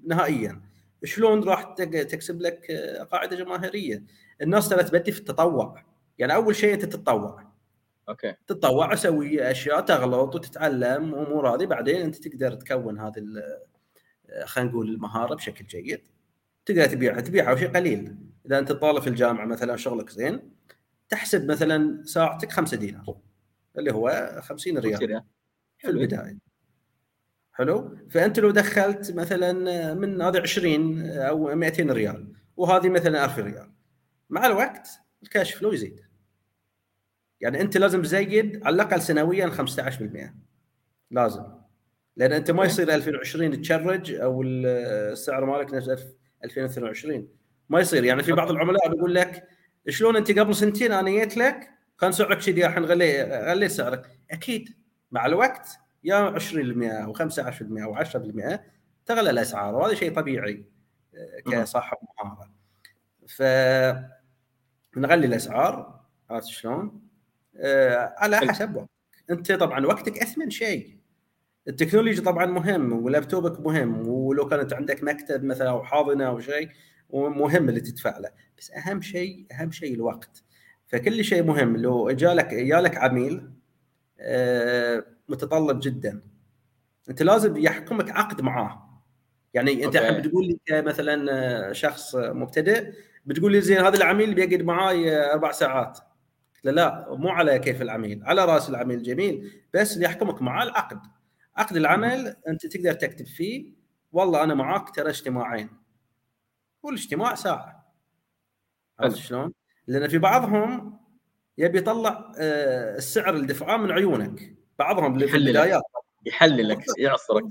نهائيا شلون راح تكسب لك قاعدة جماهيرية؟ الناس ترى تبدي في التطوع. يعني أول شيء أنت تتطوع. أوكي. تتطوع أسوي أشياء تغلط وتتعلم امور هذه. بعدين أنت تقدر تكون هذه خلينا نقول المهارة بشكل جيد. تقدر تبيعها تبيعها وشيء قليل. إذا أنت طالب في الجامعة مثلا شغلك زين تحسب مثلا ساعتك 5 دينار اللي هو 50 ريال في البداية. حلو؟ فأنت لو دخلت مثلا من هذه 20 أو 200 ريال وهذه مثلا 1000 ريال مع الوقت الكاش فلو يزيد. يعني أنت لازم تزيد على الأقل سنويا 15% لازم. لأن أنت ما يصير 2020 تشرج أو السعر مالك نفس 1000 2022 ما يصير. يعني في بعض العملاء بيقول لك شلون أنت قبل سنتين أنا جيت لك كان سعرك كذي الحين غليت غليت سعرك. أكيد. مع الوقت يا 20% أو 15% أو 10% تغلى الأسعار وهذا شيء طبيعي آه،. كصاحب مهارة. ف نغلي الأسعار عرفت شلون؟ آه، على. حسب وقتك. أنت طبعا وقتك أثمن شيء. التكنولوجي طبعا مهم ولابتوبك مهم ولو كانت عندك مكتب مثلا أو حاضنة أو شيء مهم اللي تدفع له. بس أهم شيء أهم شيء الوقت. فكل شيء مهم. لو جالك جالك عميل آه، متطلب جدا أنت لازم يحكمك عقد معاه. يعني أنت الحين بتقول لي كمثلا شخص مبتدئ بتقول لي زين هذا العميل بيقعد معاي أربع ساعات. لا لا مو على كيف العميل على رأس العميل جميل بس اللي يحكمك معاه العقد. عقد العمل أنت تقدر تكتب فيه والله أنا معاك ترى اجتماعين. والاجتماع ساعة. عرفت شلون؟ لأن في بعضهم يبي يطلع آه، السعر اللي دفعاه من عيونك. بعضهم في البدايات يحللك يعصرك.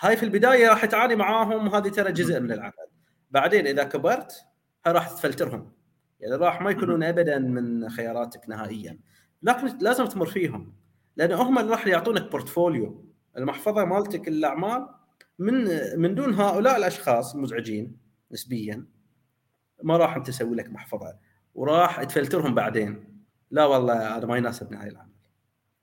هاي في البداية راح تعاني معاهم وهذه ترى جزء من العمل. بعدين إذا كبرت هاي راح تفلترهم. يعني راح ما يكونون ابدا من خياراتك نهائيا. لكن لازم تمر فيهم. لأن هم اللي راح يعطونك portfolio المحفظة مالتك الأعمال من من دون هؤلاء الأشخاص المزعجين نسبيا ما راح أنت تسوي لك محفظة. وراح تفلترهم بعدين. لا والله هذا ما يناسبني هاي العمل.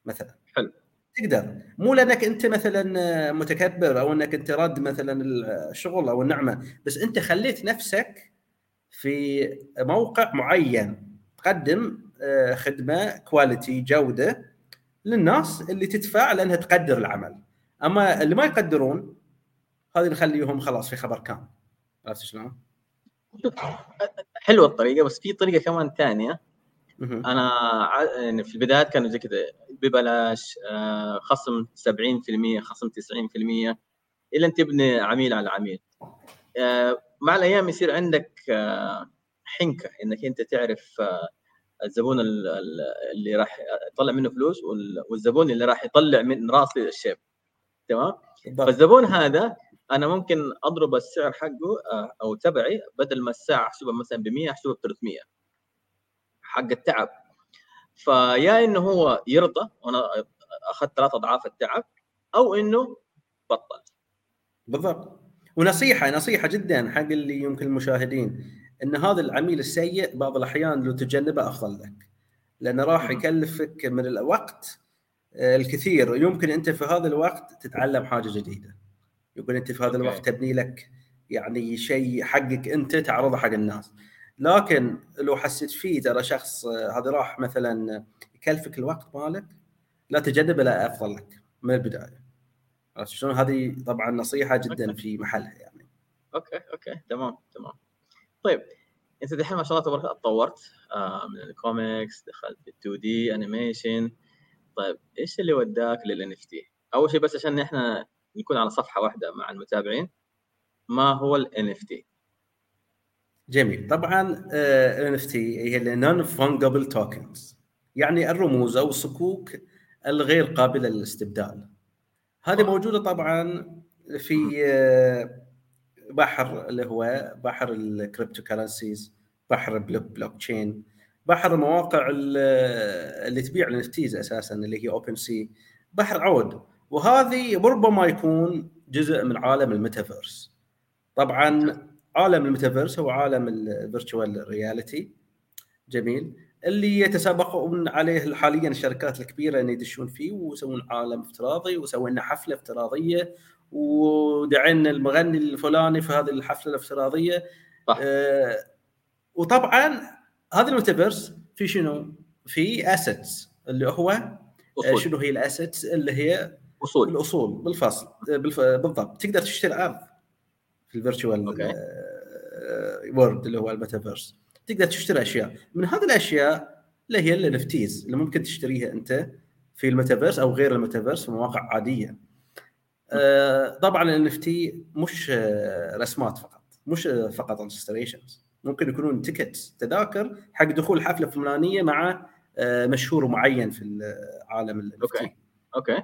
مثلا. حلو. تقدر. مو لأنك أنت مثلا متكبر أو أنك أنت راد مثلا الشغل أو النعمة بس أنت خليت نفسك في موقع معين. تقدم آه، خدمة quality جودة. للناس اللي تدفع لأنها تقدر العمل. أما اللي ما يقدرون هذه نخليهم خلاص في خبر كان عرفت شلون؟ حلوة الطريقة بس في طريقة كمان ثانية أنا يعني في البدايات كانوا زي كذا ببلاش آه، خصم 70% خصم 90% إلى أن تبني عميل على عميل. آه، مع الأيام يصير عندك آه، حنكة إنك أنت تعرف الزبون اللي راح يطلع منه فلوس والزبون اللي راح يطلع من رأس الشيب. تمام؟ فالزبون هذا أنا ممكن أضرب السعر حقه أو تبعي بدل ما الساعة أحسبها مثلا ب 100 أحسبها ب 300 حق التعب. فيا إنه هو يرضى وأنا أخذت ثلاث أضعاف التعب أو إنه بطل. بالضبط. ونصيحة نصيحة جدا حق اللي يمكن المشاهدين. إن هذا العميل السيء بعض الأحيان لو تجنبه افضل لك لأنه راح يكلفك من الوقت آه، الكثير. يمكن أنت في هذا الوقت تتعلم حاجة جديدة. يمكن أنت في هذا الوقت تبني لك يعني شيء حقك أنت تعرضه حق الناس. لكن لو حسيت فيه ترى شخص آه، هذا راح مثلا يكلفك الوقت مالك لا تجنبه لا أفضل لك من البداية. عرفت شلون؟ هذه طبعا نصيحة جدا في محلها يعني. أوكي أوكي. تمام تمام. طيب. انت دحين ما شاء الله تبارك تطورت آه من الكوميكس دخلت في 2 D animation. طيب إيش اللي وداك لل NFT؟ أول شيء بس عشان إحنا نكون على صفحة واحدة مع المتابعين ما هو ال NFT؟ جميل. طبعا ال NFT هي ال non-fungible tokens يعني الرموز أو الصكوك الغير قابلة للاستبدال. هذه موجودة طبعا في آه، بحر اللي هو بحر ال cryptocurrencies بحر بلوك تشين بحر المواقع اللي تبيع ال NFTs أساسا اللي هي OpenSea بحر عود. وهذه ربما يكون جزء من عالم الميتافيرس. طبعا عالم الميتافيرس هو عالم ال virtual reality جميل. اللي يتسابقون عليه حاليا الشركات الكبيرة ان يدشون فيه ويسوون عالم افتراضي وسووا لنا حفلة افتراضية ودعينا المغني الفلاني في هذه الحفلة الافتراضية. صح. آه وطبعا هذا الميتافيرس في شنو؟ في assets اللي هو آه، أصول. شنو هي ال assets اللي هي أصول. الأصول بالفصحى بالضبط. تقدر تشتري أرض في ال virtual world اللي هو الميتافيرس. تقدر تشتري أشياء. من هذه الأشياء اللي هي ال NFTs اللي ممكن تشتريها أنت في الميتافيرس أو غير الميتافيرس في مواقع عادية. آه، طبعا ال NFT مش آه، رسمات فقط مش فقط illustrations ممكن يكونون tickets تذاكر حق دخول حفلة فلانية مع آه، مشهور معين في عالم ال okay. okay.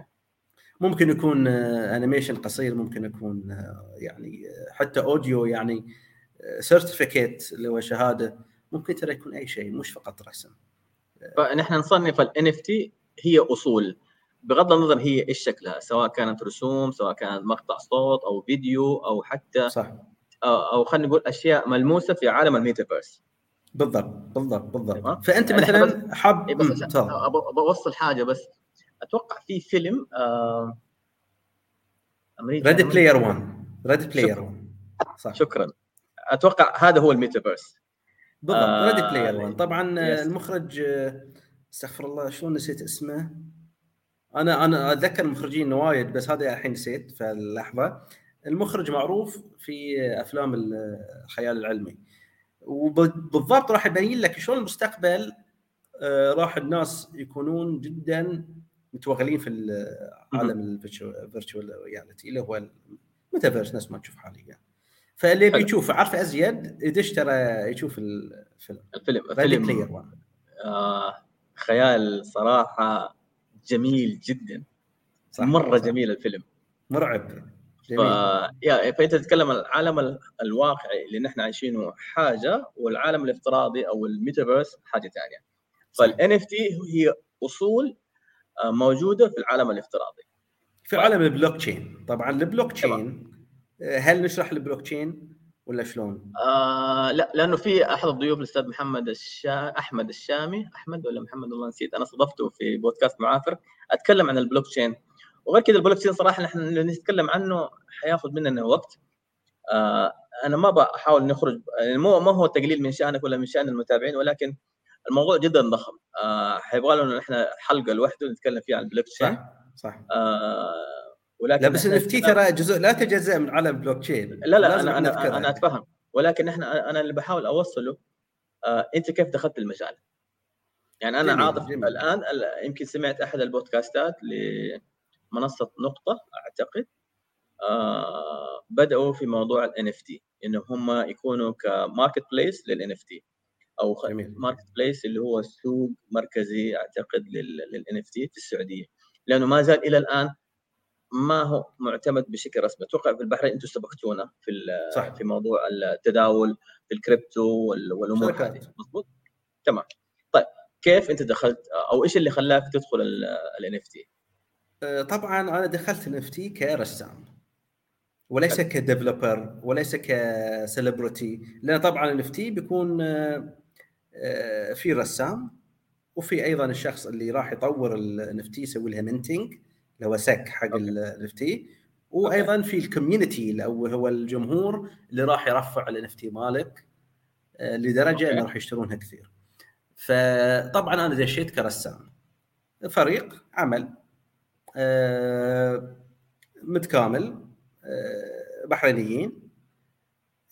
ممكن يكون animation قصير ممكن يكون يعني حتى audio يعني certificate اللي هو شهادة. ممكن ترى يكون أي شيء مش فقط رسم. فنحن ال NFT هي أصول. بغض النظر هي إيش شكلها سواء كانت رسوم سواء كانت مقطع صوت أو فيديو أو حتى صح. أو خلينا نقول أشياء ملموسة في عالم الميتافيرس. بالضبط بالضبط بالضبط. فأنت يعني مثلا حاب أبغى أوصل حاجة بس. أتوقع في فيلم آه أمريكا Ready Player 1 Ready Player 1 صح. شكرا. أتوقع هذا هو الميتافيرس. بالضبط آه Ready Player 1 طبعا yes. المخرج آه، استغفر الله شلون نسيت اسمه؟ أنا أنا أتذكر المخرجين وايد بس هذا الحين نسيت في اللحظة. المخرج معروف في أفلام الخيال العلمي. وبالضبط راح يبين لك شلون المستقبل آه، راح الناس يكونون جدا متوغلين في عالم ال virtual reality اللي هو الميتافيرس نفس ما تشوف حاليا. فاللي بيشوف عارف أزيد؟ يدش ترى يشوف الفيلم؟ الفيلم الفيلم آه خيال صراحة جميل جدا. صح مرة صح. جميل الفيلم. مرعب. ف... يا فأنت تتكلم العالم الواقعي اللي نحن عايشينه حاجة والعالم الافتراضي أو الميتافيرس حاجة ثانية فال NFT هي أصول آه، موجودة في العالم الافتراضي. في. عالم البلوك تشين. طبعا البلوك تشين آه، هل نشرح البلوك تشين؟ ولا شلون؟ آه لا لأنه في أحد الضيوف الأستاذ محمد الشا... أحمد الشامي. أحمد ولا محمد؟ والله نسيت أنا استضفته في بودكاست معافر. أتكلم عن البلوك تشين. وغير كذا البلوك تشين صراحة نحن نتكلم عنه حياخذ مننا وقت. آه أنا ما بحاول نخرج يعني مو ما هو تقليل من شأنك ولا من شأن المتابعين ولكن الموضوع جدا ضخم. آه حيبغى لنا نحن حلقة لوحده نتكلم فيها عن البلوك تشين. صح صح. آه ولكن لا بس ال NFT ترى جزء لا تجزأ من عالم البلوك تشين لا لا أنا أنا أنا أتفهم. ولكن إحنا أنا اللي بحاول أوصله آه أنت كيف دخلت المجال؟ يعني أنا عاطف الآن يمكن سمعت أحد البودكاستات لمنصة نقطة أعتقد آه بدأوا في موضوع ال NFT انه هم يكونوا ك marketplace لل NFT أو marketplace اللي هو سوق مركزي أعتقد لل NFT في السعودية. لأنه ما زال إلى الآن ما هو معتمد بشكل رسمي. أتوقع في البحرين أنتم سبقتونا في صح. في موضوع التداول في الكريبتو والأمور هذه. مضبوط تمام. طيب كيف أنت دخلت؟ أو إيش اللي خلاك تدخل ال NFT؟ طبعا أنا دخلت ال NFT كرسام. وليس ك developer وليس ك celebrity لأن طبعا ال NFT بيكون آه، آه، في رسام وفي أيضا الشخص اللي راح يطور ال NFT يسوي لها minting اللي هو سك حق ال NFT وأيضا في ال community اللي هو الجمهور اللي راح يرفع ال NFT مالك آه، لدرجة إنه راح يشترونها كثير. فطبعا أنا دشيت كرسام فريق عمل آه، متكامل آه، بحرينيين.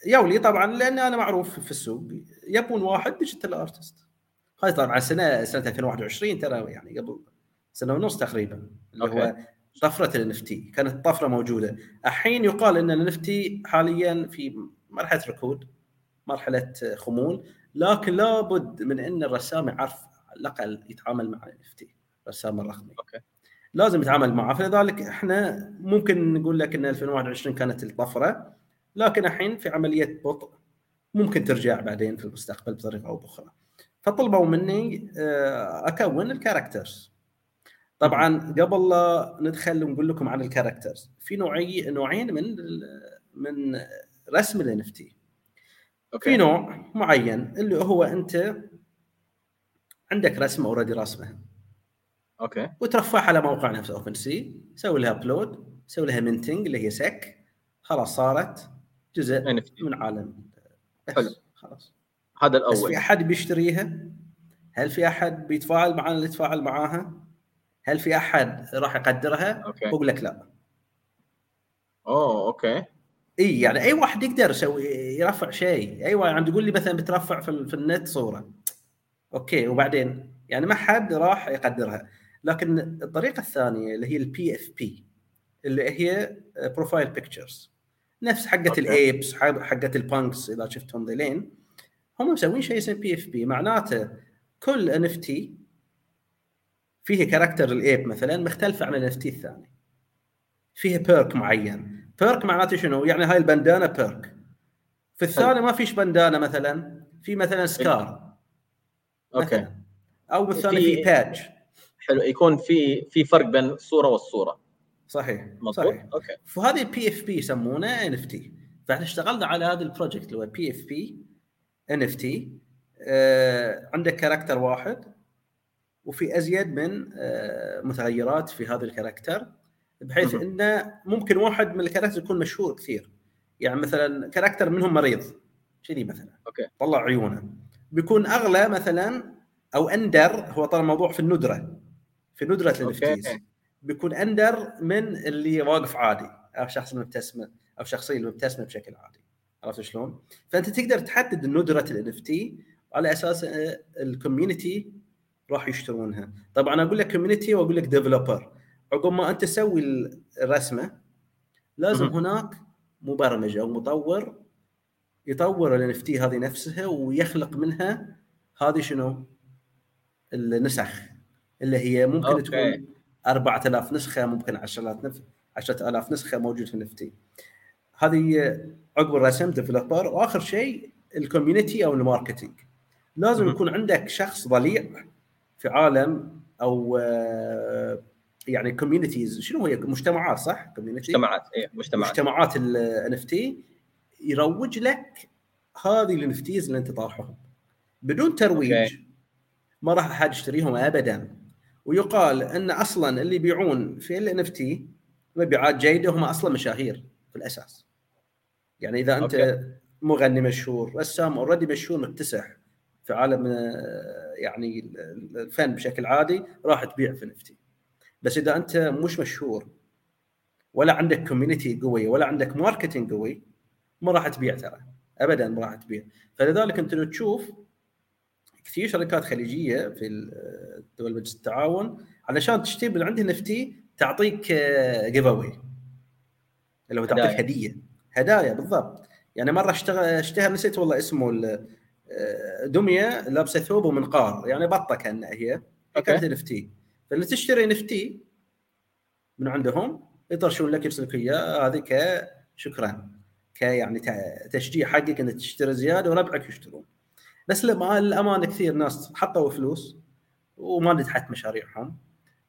يوا لي طبعا لأن أنا معروف في السوق يبون واحد digital artist هاي طبعا سنة سنة 2021 ترى يعني قبل سنه ونص تقريبا اللي okay. هو طفرة ال NFT كانت طفرة موجودة. الحين يقال إن ال NFT حاليا في مرحلة ركود مرحلة خمول لكن لابد من إن الرسام يعرف على الأقل يتعامل مع ال NFT الرسام الرقمي. okay. لازم يتعامل معه. فلذلك إحنا ممكن نقول لك إن 2021 كانت الطفرة لكن الحين في عملية بطء ممكن ترجع بعدين في المستقبل بطريقة أو بأخرى. فطلبوا مني آه، أكون ال characters طبعا قبل لا ندخل ونقول لكم عن ال characters في نوعي نوعين من من رسم ال NFT في نوع معين اللي هو أنت عندك رسمه already رسمه okay. وترفعها على موقع نفسه OpenSea سوي لها upload سوي لها minting اللي هي سك خلاص صارت جزء NFT. من عالم. حلو. خلاص. هذا الأول بس في أحد بيشتريها؟ هل في أحد بيتفاعل معنا اللي يتفاعل معاها؟ هل في أحد راح يقدرها؟ okay. بقول لك لا. أوه okay. إي يعني أي واحد يقدر يسوي يرفع شيء. أي واحد تقول لي مثلا بترفع في, في النت صورة. okay وبعدين يعني ما حد راح يقدرها. لكن الطريقة الثانية اللي هي ال PFP اللي هي profile pictures نفس حقة ال Apes حقة ال Punks إذا شفتهم ذيلين. هم مسوين شيء اسمه PFP معناته كل NFT فيه character ال Ape مثلا مختلفة عن ال N الثاني. فيها perk معين. perk معناته شنو؟ يعني هاي البندانة perk في الثاني ما فيش بندانة مثلا. في مثلا scar okay. أو بالثاني في باج حلو. يكون في في فرق بين الصورة والصورة. صحيح مضبوط صحيح. okay. فهذه PFP يسمونه NFT فإحنا اشتغلنا على هذا ال project اللي هو بي اف بي ان اف تي عندك character واحد. وفي أزيد من آه، متغيرات في هذا ال character بحيث إنه ممكن واحد من ال character يكون مشهور كثير. يعني مثلا character منهم مريض كذي مثلا. okay. طلع عيونه. بيكون أغلى مثلا أو أندر هو طال الموضوع في الندرة في ندرة ال NFTs بيكون أندر من اللي واقف عادي أو شخص مبتسم أو شخصية المبتسمه بشكل عادي. عرفت شلون؟ فأنت تقدر تحدد ندرة ال NFT على أساس ال community راح يشترونها. طبعا أقول لك community وأقول لك developer عقب ما أنت تسوي الرسمة لازم هناك مبرمج أو مطور يطور FT هذه نفسها ويخلق منها هذه شنو؟ النسخ اللي هي ممكن okay. تكون 4000 نسخة ممكن 10000 نسخه 10000 نسخة موجود في ال NFT هذه عقب الرسم developer وآخر شيء ال community أو ال marketing لازم يكون عندك شخص ضليع في عالم أو آه، يعني communities شنو هي؟ مجتمعات صح؟ community مجتمعات اي مجتمعات. مجتمعات ال NFT يروج لك هذه ال NFTs اللي أنت طارحهم. بدون ترويج okay. ما راح أحد يشتريهم ابدا. ويقال أن أصلا اللي يبيعون في ال NFT مبيعات جيدة هم أصلا مشاهير في الأساس. يعني إذا أنت okay. مغني مشهور رسام already مشهور مكتسح. في عالم آه، يعني الفن بشكل عادي راح تبيع في NFT. بس إذا أنت مش مشهور ولا عندك community قويه ولا عندك marketing قوي ما راح تبيع ترى. ابدا ما راح تبيع. فلذلك أنت لو تشوف كثير شركات خليجية في دول مجلس التعاون علشان تشتري من عندها NFT تعطيك giveaway اللي هو تعطيك هدية. هدايا بالضبط. يعني مرة اشتغل اشتهر نسيت والله اسمه آه، دمية لابسة ثوب ومنقار يعني بطة كانها هي. كانت NFT. فاللي تشتري NFT من عندهم يطرشون لك يرسل لك إياه. هذه كشكرا ك يعني تشجيع حقك إنك تشتري زيادة وربعك يشترون. بس للامانه كثير ناس حطوا فلوس وما نجحت مشاريعهم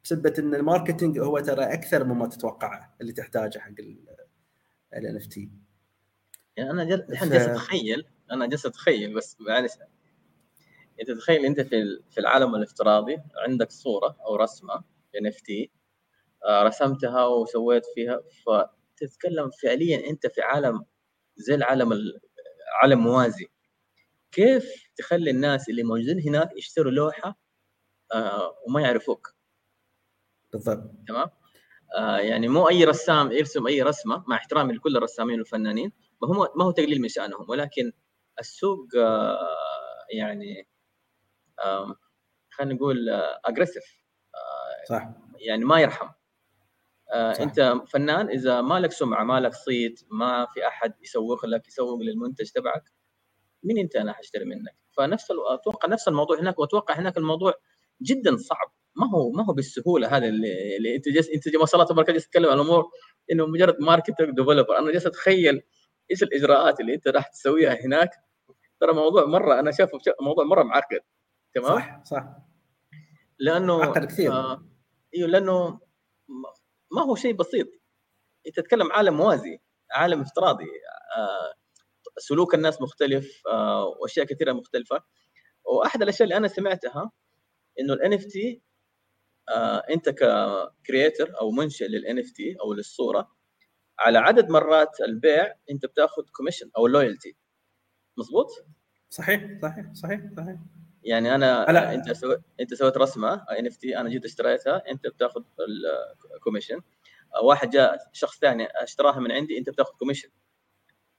بسبه إن ال marketing هو ترى أكثر مما تتوقعه اللي تحتاجه حق ال FT يعني أنا الحين جالس أتخيل أنا جالس أتخيل بس معلش. أنت تخيل أنت في في العالم الافتراضي عندك صورة أو رسمة NFT رسمتها وسويت فيها فتتكلم فعليا أنت في عالم زي العالم عالم موازي. كيف تخلي الناس اللي موجودين هناك يشتروا لوحة آه وما يعرفوك؟ بالضبط. تمام؟ آه يعني مو أي رسام يرسم أي رسمة مع احترامي لكل الرسامين والفنانين ما هو ما هو تقليل من شأنهم ولكن السوق آه يعني آه خلينا نقول اجريسيف آه صح. يعني ما يرحم. آه صح. أنت فنان إذا ما لك سمعة ما لك صيت ما في أحد يسوق لك يسوق للمنتج تبعك مين أنت أنا حاشتري منك؟ فنفس أتوقع نفس الموضوع هناك وأتوقع هناك الموضوع جدا صعب. ما هو ما هو بالسهولة هذا اللي, اللي أنت جالس أنت ما شاء الله تبارك جالس تتكلم عن الأمور إنه مجرد marketing developer أنا جالس أتخيل إيش الإجراءات اللي أنت راح تسويها هناك؟ ترى موضوع مرة أنا شايفه موضوع مرة معقد تمام؟ صح صح. لأنه معقد كثير. آه إيوه لأنه ما هو شيء بسيط. انت تتكلم عالم موازي عالم افتراضي آه سلوك الناس مختلف آه وأشياء كثيرة مختلفة. وأحد الأشياء اللي أنا سمعتها إنه ال NFT أنت ك creator أو منشئ لل NFT أو للصورة على عدد مرات البيع انت بتاخذ commission أو loyalty مظبوط؟ صحيح صحيح صحيح صحيح. يعني أنا ألا. أنت سويت أنت سويت رسمة NFT أنا جيت اشتريتها أنت بتاخذ ال commission واحد جاء شخص ثاني اشتراها من عندي أنت بتاخذ commission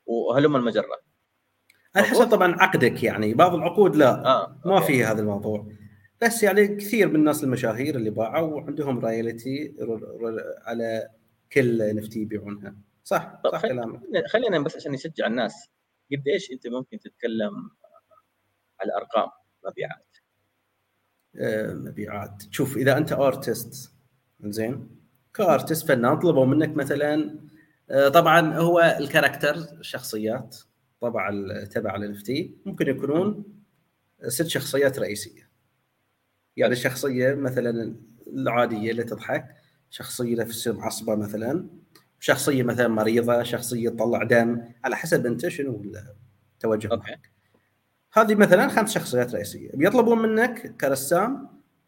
وهلم المجرة. على حسب طبعا عقدك يعني. بعض العقود لا آه. ما في هذا الموضوع. بس يعني كثير من الناس المشاهير اللي باعوا عندهم رايلتي على كل ان يبيعونها. صح صح كلامك. خلينا بس عشان نشجع الناس. قد إيش أنت ممكن تتكلم على أرقام مبيعات؟ آه مبيعات. شوف إذا أنت ارتست زين ك artist فنان طلبوا منك مثلا آه طبعا هو ال character الشخصيات طبع تبع الان ممكن يكونون ست شخصيات رئيسية. يعني الشخصيه مثلا العادية اللي تضحك شخصية نفس معصبه مثلا شخصية مثلا مريضة شخصية تطلع دم على حسب أنت شنو التوجه okay. هذه مثلا خمس شخصيات رئيسية. بيطلبون منك كرسام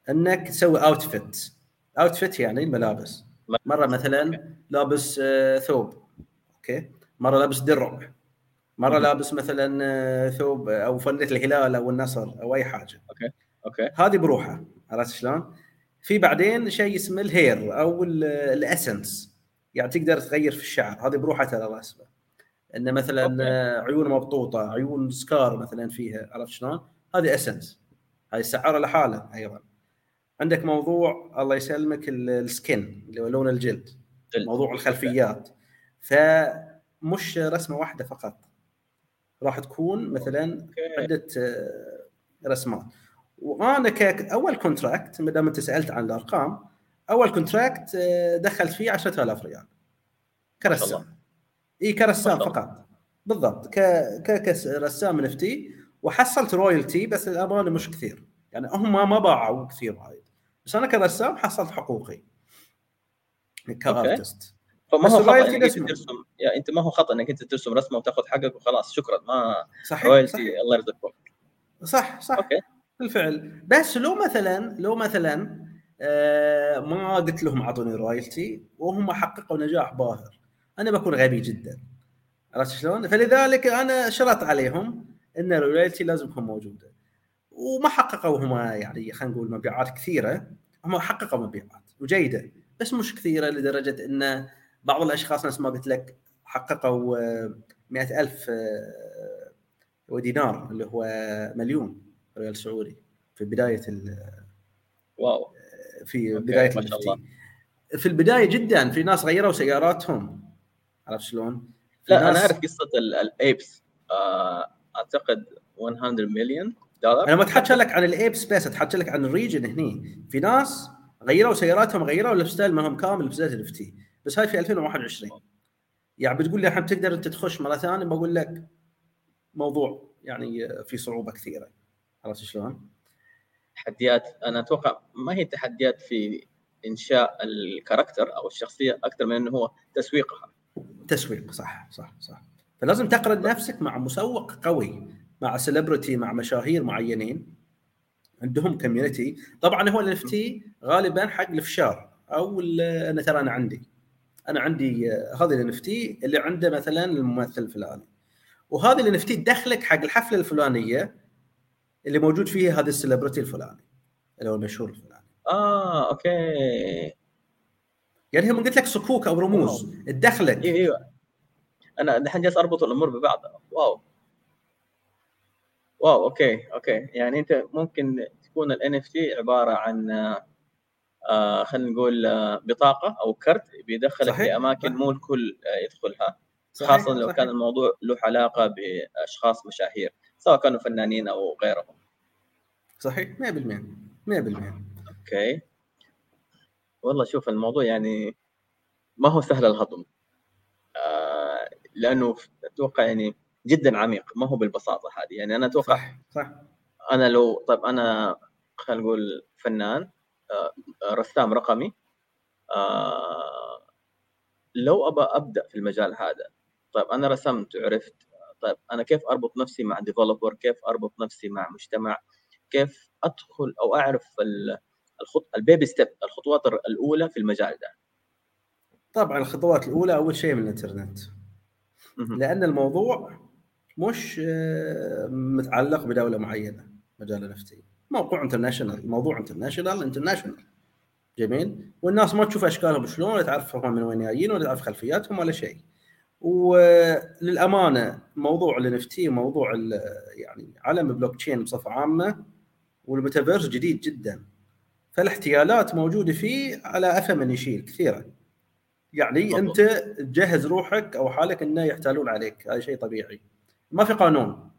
أنك تسوي outfit outfit يعني ملابس. مرة مثلا لابس آه، ثوب. okay. مرة لابس درع. مرة لابس مثلا آه، ثوب أو فنيلة الهلال أو النصر أو أي حاجة. okay. okay. هذه بروحها. عرفت شلون؟ في بعدين شيء اسمه ال hair أو ال essence. يعني تقدر تغير في الشعر. هذه بروحها ترى رسمه إن مثلا okay. عيون مبطوطة عيون scar مثلا فيها عرفت شلون؟ هذه essence. هاي السعاره لحالها أيضا. عندك موضوع الله يسلمك ال skin اللي هو لون الجلد. جلد. موضوع الخلفيات. فمش رسمة واحدة فقط. راح تكون مثلا عدة آه، رسمات. وأنا ك أول contract ما دام أنت سألت عن الأرقام أول contract آه، دخلت فيه 10000 ريال. كرسام. إي كرسام فقط. بالضبط. ك كرسام NFT وحصلت royalty بس الأمانة مش كثير. يعني هم ما باعوا كثير وايد. بس أنا كرسام حصلت حقوقي. ك artist فما هو خطأ إنك أنت ترسم. يعني أنت ما هو خطأ إنك أنت ترسم رسمة وتاخذ حقك وخلاص. شكرا. ما صحيح royalty. الله يرزقكم صح صح. okay. بالفعل. بس لو مثلا لو مثلا آه ما قلت لهم أعطوني royalty وهم حققوا نجاح باهر. أنا بكون غبي جدا. عرفت شلون؟ فلذلك أنا شرط عليهم إن الرويالتي لازم تكون موجودة. وما حققوا هم يعني خلينا نقول مبيعات كثيرة. هم حققوا مبيعات وجيدة. بس مش كثيرة لدرجة إن بعض الأشخاص نفس ما قلت لك حققوا 100000 آه، ودينار اللي هو مليون. ريال سعودي في بداية واو. في بداية ما شاء الله. في البداية جدا في ناس غيروا سياراتهم. عرفت شلون؟ لا ناس... أنا أعرف قصة ال Apes آه، أعتقد 100 مليون دولار أنا ما أتحكى لك عن ال Apes بس أتحكى لك عن الريجن هني. في ناس غيروا سياراتهم غيروا ال lifestyle مالهم كامل بزات ال NFT بس هاي في 2021 يعني بتقول لي الحين تقدر أنت تخش مرة ثانية بقول لك موضوع يعني في صعوبة كثيرة. عرفت شلون؟ تحديات أنا أتوقع ما هي تحديات في إنشاء ال character أو الشخصية أكثر من إنه هو تسويقها. تسويق صح صح صح. فلازم تقرن نفسك مع مسوق قوي مع celebrity مع مشاهير معينين. عندهم community طبعا هو الان غالبا حق الفشار أو أنا ترى أنا عندي. أنا عندي هذا الان اللي عنده مثلا الممثل الفلاني. وهذا الان تدخلك حق الحفلة الفلانية اللي موجود فيها هذا ال celebrity الفلاني اللي هو المشهور الفلاني. آه okay. يعني هم قلت لك صكوك أو رموز تدخلك أيوه أيوه أنا الحين جالس أربط الأمور ببعض. wow. wow okay okay. يعني أنت ممكن تكون ال NFT عبارة عن آه خلينا نقول آه بطاقة أو كرت بيدخلك في اماكن مو الكل آه يدخلها صحيح. خاصة لو صحيح. كان الموضوع له علاقة بأشخاص مشاهير. سواء كانوا فنانين أو غيرهم. صحيح 100% 100% أوكي. والله شوف الموضوع يعني ما هو سهل الهضم. آه لأنه أتوقع يعني جدا عميق ما هو بالبساطة هذه. يعني أنا أتوقع صح صح. أنا لو طيب أنا خلينا نقول فنان آه رسام رقمي. آه لو أبى أبدأ في المجال هذا طيب أنا رسمت وعرفت طيب أنا كيف أربط نفسي مع developer كيف أربط نفسي مع مجتمع؟ كيف أدخل أو أعرف الخط ال baby step الخطوات الأولى في المجال ده؟ طبعا الخطوات الأولى أول شيء من الإنترنت. لأن الموضوع مش آه، متعلق بدولة معينة مجال ال NFT موضوع international موضوع international international جميل؟ والناس ما تشوف أشكالهم شلون ولا تعرف هم من وين جايين ولا تعرف خلفياتهم ولا شيء. وللأمانة موضوع ال NFT موضوع يعني عالم البلوك تشين بصفة عامة والميتافيرس جديد جدا فالاحتيالات موجودة فيه على أفهم من يشيل كثيره يعني طبعا. أنت تجهز روحك أو حالك إنه يحتالون عليك هذا شيء طبيعي. ما في قانون.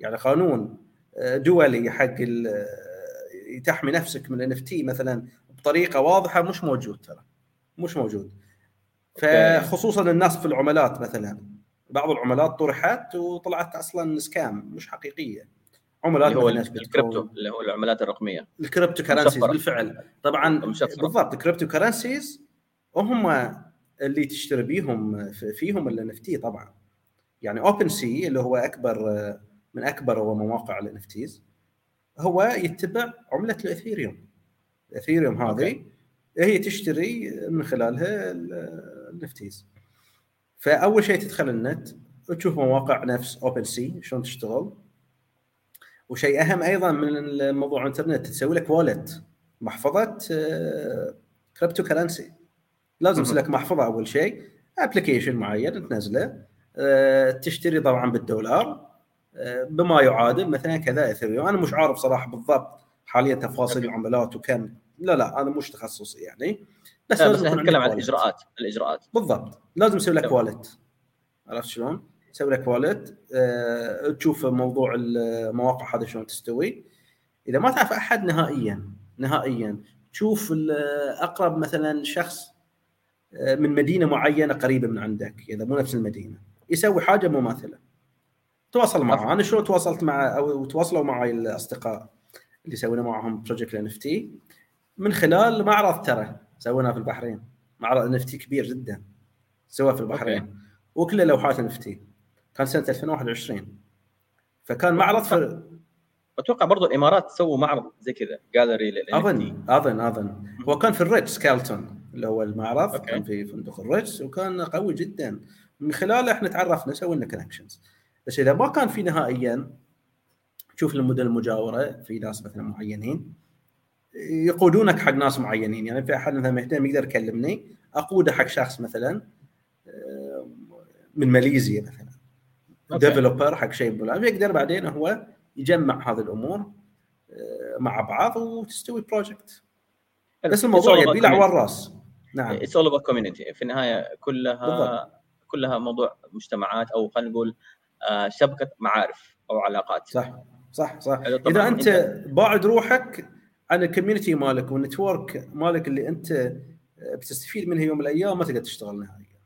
يعني قانون آه، دولي حق آه، تحمي نفسك من ان مثلا بطريقة واضحة مش موجود ترى. مش موجود. فخصوصا الناس في العملات مثلا. بعض العملات طرحت وطلعت أصلا scam مش حقيقية. عملات اللي هو الكريبتو اللي هو العملات الرقمية. ال cryptocurrencies بالفعل. طبعا بالضبط ال cryptocurrencies هم اللي تشتري بيهم فيهم ال NFT طبعا. يعني OpenSea اللي هو أكبر من أكبر مواقع ال NFTs هو يتبع عملة الإثيريوم. الإثيريوم هذه هي تشتري من خلالها ال NFTs فأول شيء تدخل النت وتشوف مواقع نفس OpenSea شلون تشتغل. وشيء أهم أيضا من الموضوع الإنترنت تسوي لك wallet محفظة cryptocurrency لازم. يصير لك محفظة أول شيء application معين تنزله آه، تشتري طبعا بالدولار آه، بما يعادل مثلا كذا اثيريوم أنا مش عارف صراحة بالضبط حاليا تفاصيل. العملات وكم. لا لا أنا مش تخصصي يعني. بس لا بس لازم نتكلم عن. الإجراءات الإجراءات. بالضبط. لازم يسوي لك. wallet عرفت شلون؟ يسوي لك wallet أه تشوف موضوع المواقع هذا شلون تستوي. إذا ما تعرف أحد نهائيا نهائيا تشوف أقرب مثلا شخص آه، من مدينة معينة قريبة من عندك إذا مو نفس المدينة يسوي حاجة مماثله تواصل معه. أنا شلون تواصلت مع أو تواصلوا معي الأصدقاء اللي سوينا معهم بروجكت ان من خلال معرض ترى. سويناه في البحرين. معرض إن كبير جدا. سواه في البحرين. وكله لوحات إن كان سنة 2021 فكان معرض في أتوقع برضو الإمارات سووا معرض زي كذا جاليري. أظن أظن أظن. هو كان في الريتز كارلتون اللي هو المعرض. okay. كان في فندق الريتز وكان قوي جدا. من خلاله إحنا تعرفنا سوينا connections بس إذا ما كان في نهائيا تشوف المدن المجاورة في ناس مثلا معينين. يقودونك حق ناس معينين. يعني في أحد مثلا مهتم يقدر يكلمني أقوده حق شخص مثلا آه، من ماليزيا مثلا. developer حق شيء يقدر بعدين هو يجمع هذه الأمور آه، مع بعض وتستوي project بس الموضوع يبي له community. والراس نعم. it's all about community في النهاية كلها بالضبط. كلها موضوع مجتمعات أو خلينا نقول آه، شبكة معارف أو علاقات. صح. صح صح. إذا أنت باعد روحك عن ال community مالك وال network مالك اللي أنت بتستفيد منه يوم من الأيام ما تقدر تشتغل نهائيا.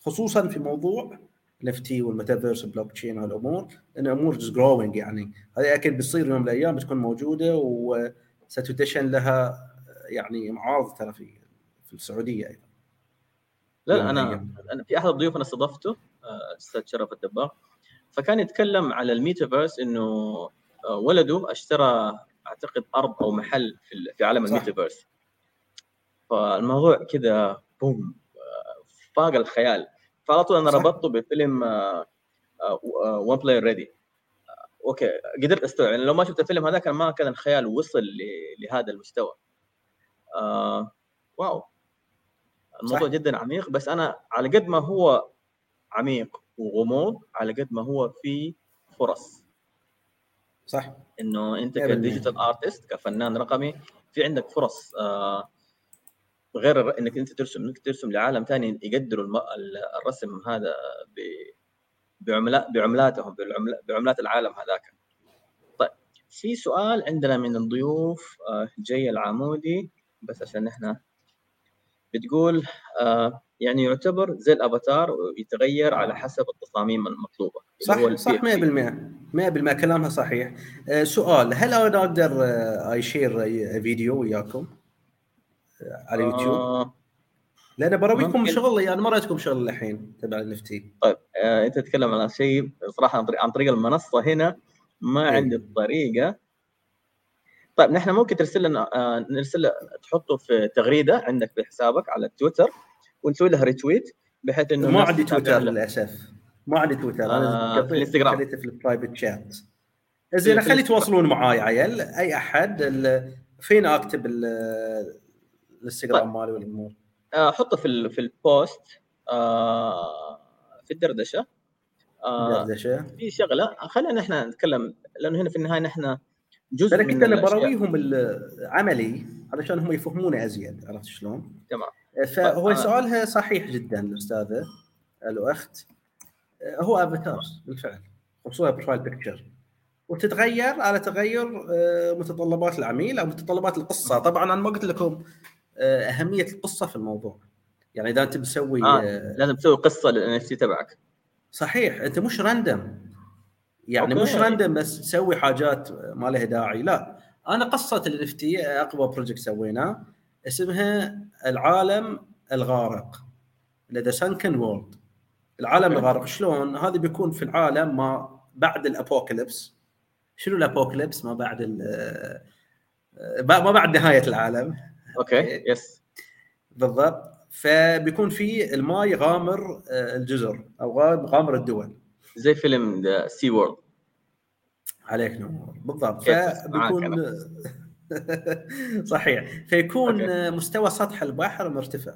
خصوصا في موضوع ال NFT وال metaverse ال blockchain هالأمور لأن أمور growing يعني. هذه أكيد بتصير يوم من الأيام بتكون موجودة وستدشن لها يعني معارض ترى في في السعودية أيضا. لا لا أنا. أنا في أحد الضيوف أنا استضفته آه، الاستاذ شرف الدباغ. فكان يتكلم على الميتافيرس إنه آه، ولده اشترى أعتقد أرض أو محل في في عالم. الميتافيرس فالموضوع كذا boom فاق الخيال فعلى طول أنا صح. ربطته بفيلم One Player Ready okay قدرت أستوعب يعني لو ما شفت الفيلم هذاك ما كان الخيال وصل لهذا المستوى آه wow الموضوع صح. جدا عميق بس أنا على قد ما هو عميق وغموض على قد ما هو في فرص صح إنه أنت 100%. ك digital artist كفنان رقمي في عندك فرص آه غير إنك أنت ترسم إنك ترسم لعالم ثاني يقدروا الم... ال- الرسم هذا ب... بعملات بعملاتهم بعمل... بعملات العالم هذاك طيب في سؤال عندنا من الضيوف آه جي العمودي بس عشان إحنا بتقول آه يعني يعتبر زي الأفاتار ويتغير على حسب التصاميم المطلوبة صح صح 100% 100% كلامها صحيح. آه، سؤال هل أنا أقدر آه، أ share آه، فيديو وياكم آه، على يوتيوب؟ آه. لأن برويكم ممكن. شغل أنا ما رأيتكم شغل الحين تبع ال NFT طيب آه أنت تتكلم عن شيء صراحة عن طريق, عن طريق المنصة هنا ما إيه. عندي الطريقة. طيب نحن ممكن ترسل لنا آه نرسل تحطه في تغريدة عندك في حسابك على تويتر. ونسوي لها retweet بحيث إنه ما عندي تويتر له. للأسف. ما عندي تويتر آه، أنا في قطيت- الإنستغرام. خليته في ال private chat زين خلي. يتواصلون معاي عيال أي أحد فين أكتب ال- الإنستغرام مالي والأمور؟ آه حطه في ال- في ال post آه في الدردشة. آه دردشه في شغلة. خلينا إحنا نتكلم لأنه هنا في النهاية نحن جزء من كنت أنا. برويهم العملي علشان هم يفهمونه أزيد عرفت شلون؟ تمام. فهو طيب، أنا- سؤالها صحيح جدا الاستاذه الأخت. هو avatars بالفعل. خصوصا profile picture. وتتغير على تغير آه، متطلبات العميل أو متطلبات القصة. طبعا أنا ما قلت لكم آه، أهمية القصة في الموضوع. يعني إذا أنت بتسوي آه. آه، لازم تسوي قصة لل NFT تبعك. صحيح أنت مش random يعني okay. مش random بس تسوي حاجات ما لها داعي لا. أنا قصة ال NFT أقوى project سويناه اسمها العالم الغارق The Sunken World العالم okay. الغارق شلون؟ هذا بيكون في العالم ما بعد ال apocalypse شنو ال apocalypse ما بعد آه، ما بعد نهاية العالم. okay. yes بالضبط. فبيكون في الماء يغامر آه، الجزر أو غام- غامر الدول. زي فيلم Sea World عليك نور. بالضبط. فبيكون صحيح. فيكون okay. مستوى سطح البحر مرتفع.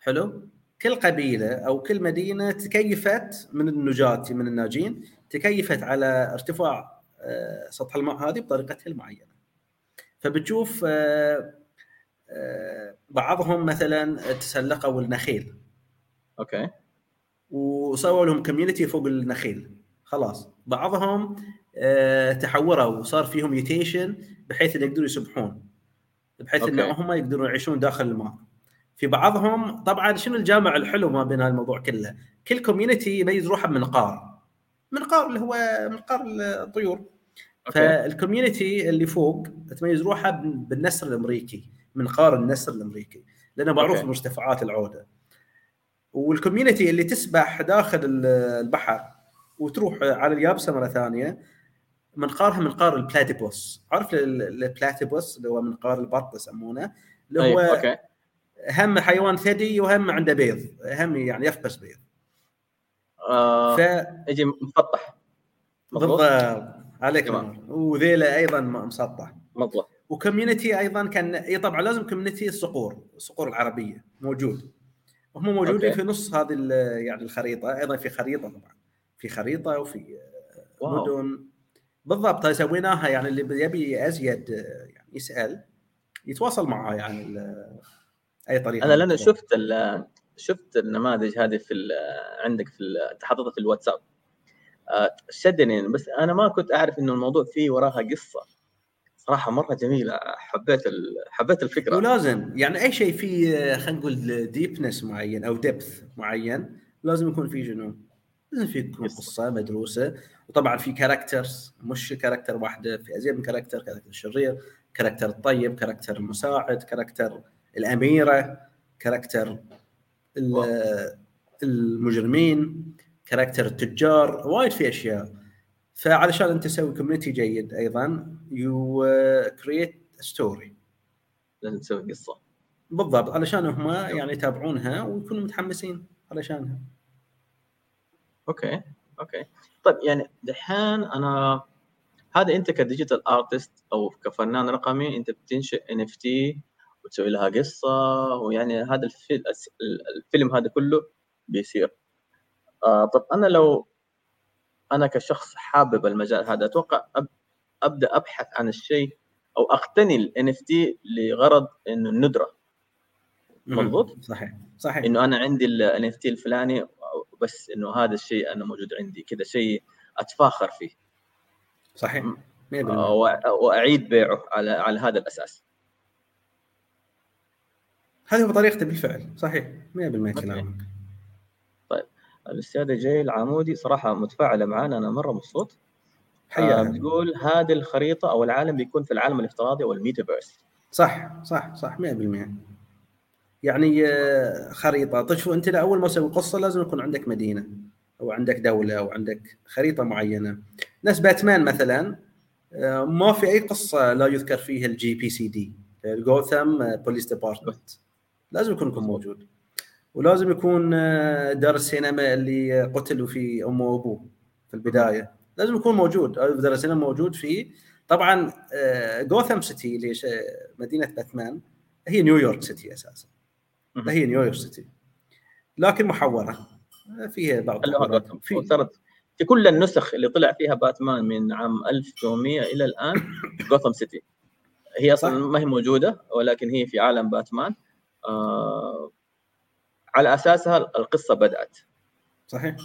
حلو. كل قبيلة أو كل مدينة تكيفت من النجاة من الناجين تكيفت على ارتفاع آه، سطح الماء هذه بطريقتها المعينة. فبتشوف آه، آه، بعضهم مثلا تسلقوا النخيل. okay. وسووا لهم community فوق النخيل. خلاص. بعضهم تحوروا وصار فيهم mutation بحيث إنه يقدروا يسبحون. بحيث إنه هم يقدرون يعيشون داخل الماء في بعضهم طبعا شنو الجامع الحلو ما بين الموضوع كله؟ كل community يميز روحه بمنقار منقار اللي هو منقار الطيور. فال community اللي فوق تميز روحها بالنسر الأمريكي منقار النسر الأمريكي. لأنه معروف بمرتفعات العودة. وال community اللي تسبح داخل البحر وتروح على اليابسة مرة ثانية منقارها منقار ال platypus عارف ال platypus اللي هو منقار البط يسمونه؟ اللي هو أيه. okay. هم حيوان ثدي وهم عنده بيض. هم يعني يفقس بيض. آه ف... يجي مسطح بالضبط. عليك وذيله أيضا مسطح مطلع و community أيضا كان إي طبعا لازم community الصقور. الصقور العربية. موجود. هم موجودين okay. في نص هذه يعني الخريطة أيضا في خريطة طبعا. في خريطة وفي wow. مدن. بالضبط هاي سويناها يعني اللي يبي أزيد يعني يسأل يتواصل معاه يعني أي طريقة أنا لأنه شفت شفت النماذج هذه في عندك في انت حاططها في الواتساب. آه، شدني بس أنا ما كنت أعرف إنه الموضوع فيه وراها قصة. صراحة مرة جميلة حبيت حبيت الفكرة. ولازم يعني أي شيء فيه خلينا نقول deepness معين أو depth معين لازم يكون فيه جنون لازم في تكون قصة مدروسة. وطبعا في characters مش character واحدة في ازيد من character character الشرير character الطيب character المساعد character الأميرة character المجرمين character التجار وايد في أشياء. فعلشان انت تسوي community جيد أيضا you create story لازم تسوي قصة. بالضبط علشان هم يعني يتابعونها ويكونوا متحمسين علشانها. okay okay. طيب يعني دحين أنا هذا أنت ك digital artist أو كفنان رقمي أنت بتنشئ NFT وتسوي لها قصة ويعني هذا الفيلم هذا كله بيصير. آه طب أنا لو أنا كشخص حابب المجال هذا. أتوقع أبدأ أبحث عن الشيء أو أقتني ال NFT لغرض إنه الندرة. مضبوط؟ صحيح صحيح. إنه أنا عندي ال NFT الفلاني بس إنه هذا الشيء أنا موجود عندي كذا شيء أتفاخر فيه. صحيح. 100% آه، وأعيد بيعه على على هذا الأساس. هذه هو طريقته بالفعل. صحيح. 100% كلامك. الاستاذه جيل العمودي صراحة متفاعلة معنا أنا مرة مبسوط. حيا بتقول هذه الخريطة أو العالم بيكون في العالم الافتراضي أو الميتافيرس. صح صح صح 100% يعني آه، خريطة. طيب شو أنت اول ما تسوي قصة لازم يكون عندك مدينة أو عندك دولة أو عندك خريطة معينة. ناس باتمان مثلا آه، ما في أي قصة لا يذكر فيها ال GCPD ال Gotham Police Department لازم يكون موجود. ولازم يكون آه، دار السينما اللي قتلوا فيه امه وابوه في البداية. لازم يكون موجود. دار السينما موجود فيه. طبعا Gotham City اللي مدينة باتمان هي New York City أساسا. هي New York City. لكن محوره فيها بعض في صارت في كل النسخ اللي طلع فيها باتمان من عام 1800 إلى الآن جوثام سيتي هي أصلا ما هي موجودة ولكن هي في عالم باتمان. آه على اساسها القصة بدأت. صحيح.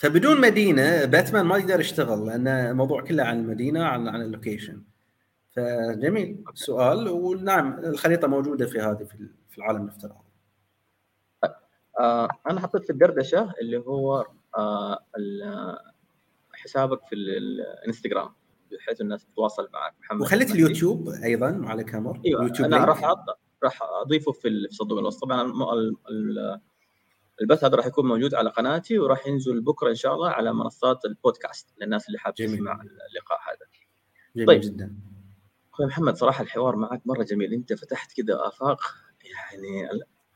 فبدون مدينة باتمان ما يقدر يشتغل لأن الموضوع كله عن المدينة عن عن اللوكيشن. فجميل. سؤال ونعم الخريطة موجودة في هذه في العالم الافتراضي. آه أنا حطيت في الدردشة اللي هو آه حسابك في الإنستغرام بحيث الناس تتواصل معك. محمد وخليت اليوتيوب أيضا مع الكاميرا إيوه يوتيوب أنا راح راح أضيفه في صندوق الوصف طبعا البث هذا راح يكون موجود على قناتي وراح ينزل بكرة إن شاء الله على منصات البودكاست للناس اللي حابة تسمع اللقاء هذا. جميل طيب. جدا. أخوي محمد صراحة الحوار معك مرة جميل. أنت فتحت كذا آفاق يعني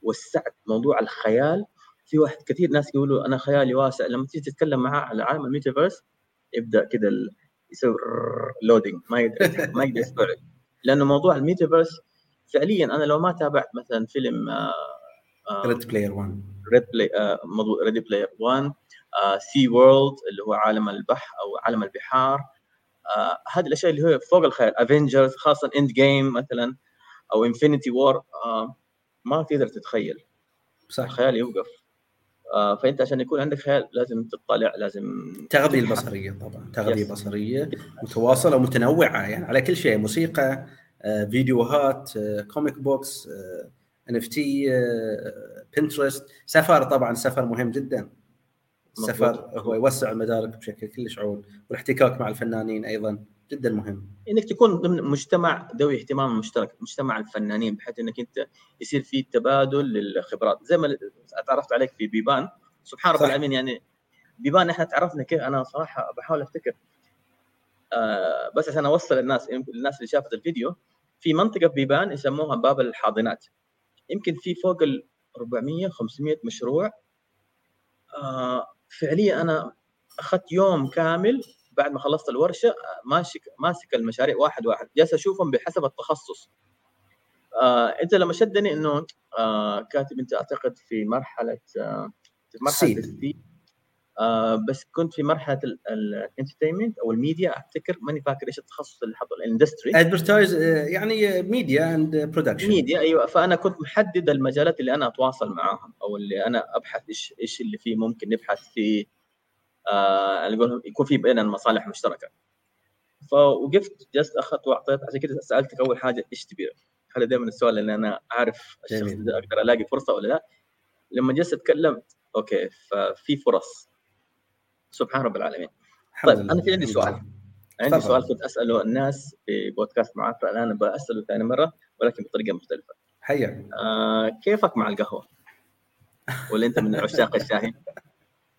وسعت موضوع الخيال. في واحد كثير ناس يقولوا أنا خيالي واسع. لما تيجي تتكلم معاه على عالم الميتافيرس يبدأ كذا يسوي loading ما يقدر ما يقدر يستوعب. لأنه موضوع الميتافيرس فعليا أنا لو ما تابعت مثلا فيلم Ready Player One Ready Play موضوع Ready Player One Sea World اللي هو عالم البحر أو عالم البحار آه هذه الأشياء اللي هي فوق الخيال. Avengers خاصة Endgame مثلا أو Infinity War آه ما تقدر تتخيل. صح. الخيال يوقف. آه فأنت عشان يكون عندك خيال لازم تطلع لازم تغذية تبحث. البصرية طبعا تغذية Yes. بصرية متواصلة ومتنوعة يعني على كل شيء موسيقى فيديوهات آه، comic books NFT Pinterest سفر طبعا سفر مهم جدا. السفر. هو يوسع المدارك بشكل كلش عود والاحتكاك مع الفنانين أيضا جدا مهم. إنك تكون ضمن مجتمع ذوي اهتمام مشترك مجتمع الفنانين بحيث إنك أنت يصير في تبادل للخبرات. زي ما تعرفت عليك في بيبان. سبحان رب. العالمين يعني بيبان إحنا تعرفنا كيف. أنا صراحة بحاول أفتكر آه بس عشان أوصل الناس الناس اللي شافت الفيديو في منطقة في بيبان يسموها باب الحاضنات. يمكن في فوق ال 400 500 مشروع. آه فعليا أنا أخذت يوم كامل بعد ما خلصت الورشة آه، ماشي ماسك المشاريع واحد واحد. جالس أشوفهم بحسب التخصص. آه انت لما شدني إنه آه كاتب أنت أعتقد في مرحلة آه في مرحلة. آه بس كنت في مرحلة ال entertainment أو الميديا أفتكر ماني فاكر إيش التخصص اللي حطه ال industry advertise يعني media and production media أيوه. فأنا كنت محدد المجالات اللي أنا أتواصل معاهم أو اللي أنا أبحث إيش إيش اللي فيه ممكن نبحث فيه آه يكون في بيننا مصالح مشتركة. فوقفت جلست أخذت واعطيت عشان كده سألتك أول حاجة إيش تبي؟ هذا دائما السؤال اللي أنا أعرف الشخص. ده أقدر ألاقي فرصة ولا لا. لما جلست أتكلم أوكي ففي فرص. سبحان رب العالمين طيب،. أنا في عندي سؤال. عندي تفضل. سؤال كنت أسأله الناس في بودكاست معاك فالان بساله ثاني مرة ولكن بطريقة مختلفة حياك آه كيفك مع القهوة؟ ولا أنت من عشاق الشاهي؟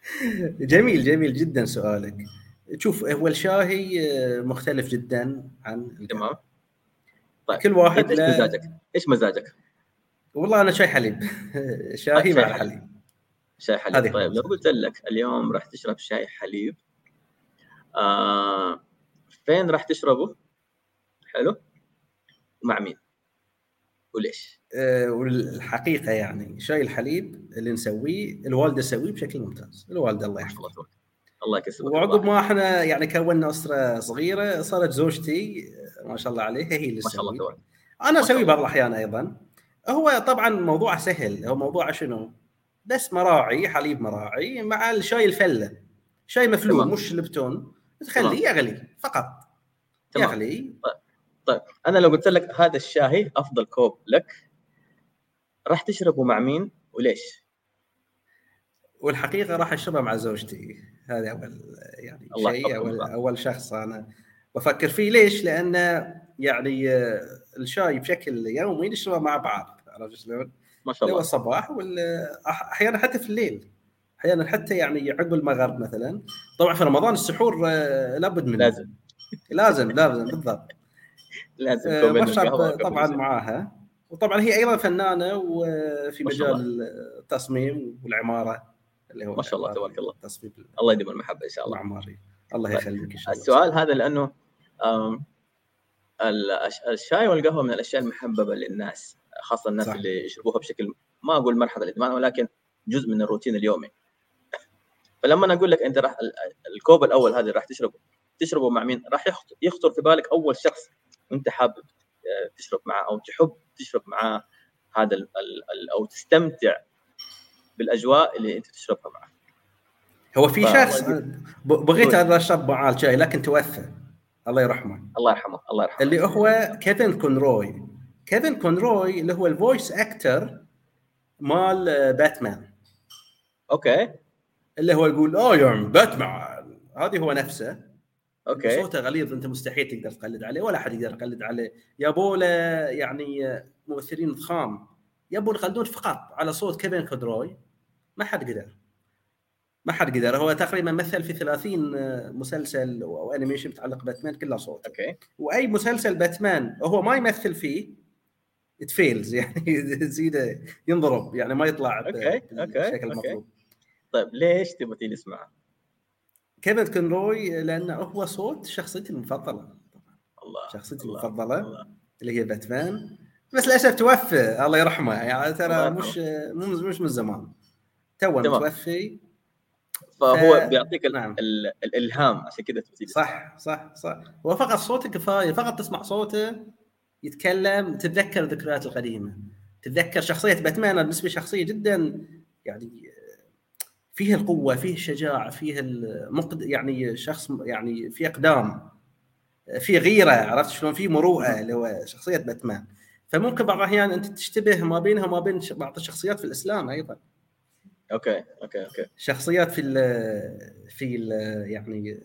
جميل جميل جدا سؤالك شوف هو الشاهي آه، مختلف جدا عن. تمام طيب كل واحد إيش مزاجك؟ إيش مزاجك؟ والله أنا شاي حليب شاهي شاي مع حليب. شاي حليب طيب. لو قلت لك اليوم راح تشرب شاي حليب آه فين راح تشربه؟ حلو؟ مع مين؟ وليش؟ آه، والحقيقة يعني شاي الحليب اللي نسويه الوالدة تسويه بشكل ممتاز الوالدة الله يحفظها الله يكسبك وعقب. ما إحنا يعني كونا أسرة صغيرة صارت زوجتي ما شاء الله عليها هي اللي ما شاء الله تبارك أنا ما شاء أسوي الله. بعض الأحيان أيضا هو طبعا موضوع سهل هو موضوع شنو؟ بس مراعي حليب مراعي مع الشاي الفلة شاي مفلول تمام. مش لبتون. تخليه يغلي فقط تمام. يغلي طيب أنا لو قلت لك هذا الشاي أفضل كوب لك راح تشربه مع مين وليش؟ والحقيقة راح اشربها مع زوجتي هذا أول يعني الله شيء أول الله. أول شخص أنا بفكر فيه ليش؟ لأن يعني آه، الشاي بشكل يومي نشربه مع بعض عرفت شلون؟ ما شاء هو الله. الصباح واحيانا حتى في الليل. أحيانا حتى يعني عقب المغرب مثلا. طبعا في رمضان السحور آه، لابد منه. لازم. لازم لازم بالضبط. لازم آه، طبعا. معاها. وطبعا هي أيضا فنانة وفي مجال التصميم والعمارة اللي هو ما شاء الله تبارك الله. التصميم الله يديم المحبة إن شاء الله. المعماري الله طيب، يخليك إن شاء الله. السؤال هذا لأنه الشاي والقهوة من الأشياء المحببة للناس. خاصة الناس صح. اللي يشربوها بشكل ما أقول مرحلة الإدمان ولكن جزء من الروتين اليومي. فلما أنا أقول لك أنت راح ال- الكوب الأول هذا راح تشربه. تشربه مع مين؟ راح يخط- يخطر في بالك أول شخص أنت حابب آه، تشرب معاه أو تحب تشرب معاه هذا ال ال ال أو تستمتع بالأجواء اللي أنت تشربها معه. هو في شخص بغيت. أنا اشرب معاه الشاي لكن توفى الله يرحمه. الله يرحمه الله يرحمه. اللي هو كيفن كونروي. كيفن كونروي اللي هو ال voice actor مال آه، باتمان. okay. اللي هو يقول آه يا باتمان هذه هو نفسه. okay. صوته غليظ أنت مستحيل تقدر تقلد عليه ولا أحد يقدر يقلد عليه. يابوا له يعني آه، ممثلين ضخام يبون يقلدون فقط على صوت كيفن كونروي. ما حد قدر. ما حد قدر. هو تقريبا مثل في 30 آه، مسلسل أو animation متعلق باتمان كله صوت. okay. وأي مسلسل باتمان هو ما يمثل فيه تفيلز يعني زيده ينضرب يعني ما يطلع ب- أوكي، بالشكل أوكي، أوكي. المطلوب طيب ليش تبغى تجلس معه؟ كيفن كونروي لأنه هو صوت شخصيتي المفضلة الله شخصيتي الله، المفضلة الله. اللي هي باتمان بس للأسف توفى الله يرحمه يعني ترى. مش مش مش من زمان تو. متوفي فهو ف- بيعطيك نعم. ال- الإلهام عشان كذا صح صح صح هو فقط صوته كفاية فقط تسمع صوته يتكلم تتذكر الذكريات القديمة. تتذكر شخصية باتمان بالنسبة لي شخصية جدا يعني فيه القوة فيه الشجاعة فيه المقد يعني شخص يعني في أقدام في غيرة عرفت شلون؟ في مروءة اللي هو شخصية باتمان. فممكن بعض الأحيان أنت تشتبه ما بينها وما بين بعض الشخصيات في الإسلام أيضا. okay okay okay. شخصيات في ال في ال يعني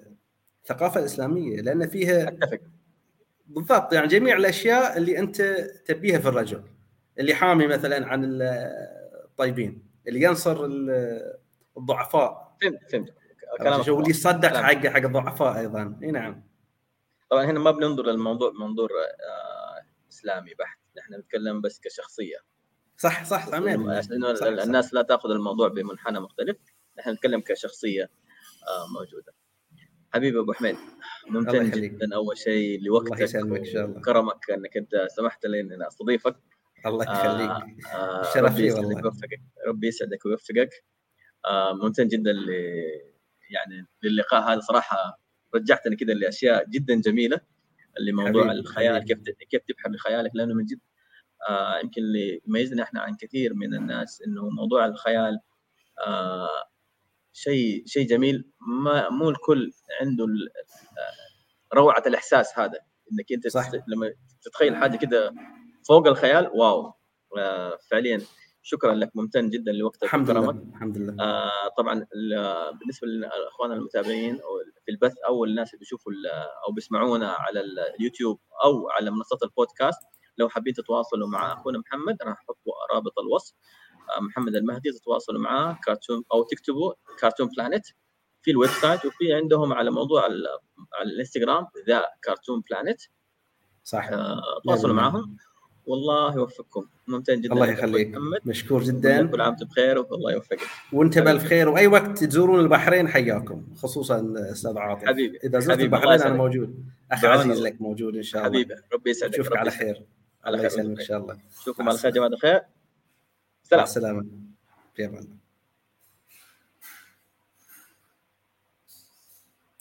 الثقافة الإسلامية لأن فيها أتفق. بالضبط يعني جميع الأشياء اللي أنت تبيها في الرجل. اللي حامي مثلا عن ال- الطيبين اللي ينصر ال- الضعفاء. فهمت فهمت. كلامك؟ واللي يصدق. حق حق الضعفاء أيضا. إي نعم. طبعا هنا ما بننظر للموضوع منظور آه إسلامي بحت. نحن نتكلم بس كشخصية. صح صح صح 100%. عشان صح. الناس لا تأخذ الموضوع بمنحنى مختلف نحن نتكلم كشخصية آه موجودة. حبيبي أبو حميد الله ممتن. جدا أول شيء الله لوقتك يسلمك إن شاء الله وكرمك إنك أنت سمحت لي إني أستضيفك الله يخليك آه شرف ربي لي يسعدك والله. ويوفقك ربي يسعدك ويوفقك آه ممتن جدا ل يعني للقاء هذا صراحة رجعتني كذا لأشياء جدا جميلة اللي موضوع حبيبي، الخيال. كيف كيف تبحر بخيالك لأنه من جد آه يمكن اللي يميزنا إحنا عن كثير من الناس إنه موضوع الخيال آه شيء شيء جميل. ما مو الكل عنده آه، روعة الإحساس هذا. إنك أنت صح. لما تتخيل حاجة كده فوق الخيال واو. آه فعليا شكرا لك ممتن جدا لوقتك الحمد لله الحمد لله. آه طبعا ال- بالنسبة لاخواننا المتابعين في البث أو الناس اللي بيشوفوا أو بيسمعونا على اليوتيوب أو على منصات البودكاست لو حابين تتواصلوا مع أخونا محمد راح أحط رابط الوصف. محمد المهدي تتواصلوا معاه كارتون أو تكتبوا Cartoon Planet في ال website وفي عندهم على موضوع على الإنستغرام The Cartoon Planet صح. آه، تواصلوا. معهم. والله يوفقكم. ممتن جدا. الله يخليك. مشكور كل جدا عام وانت بخير والله يوفقك. وانت بالف خير وأي وقت تزورون البحرين حياكم خصوصا أستاذ عاطف. حبيبي. إذا زرت حبيبي، البحرين أنا. موجود. اخ عزيز. لك موجود إن شاء الله. حبيبي. ربي يسعدك. نشوفك على. خير. على خير. إن شاء الله. نشوفكم على خير. جماعة الخير. سلام. السلامة. في أمان الله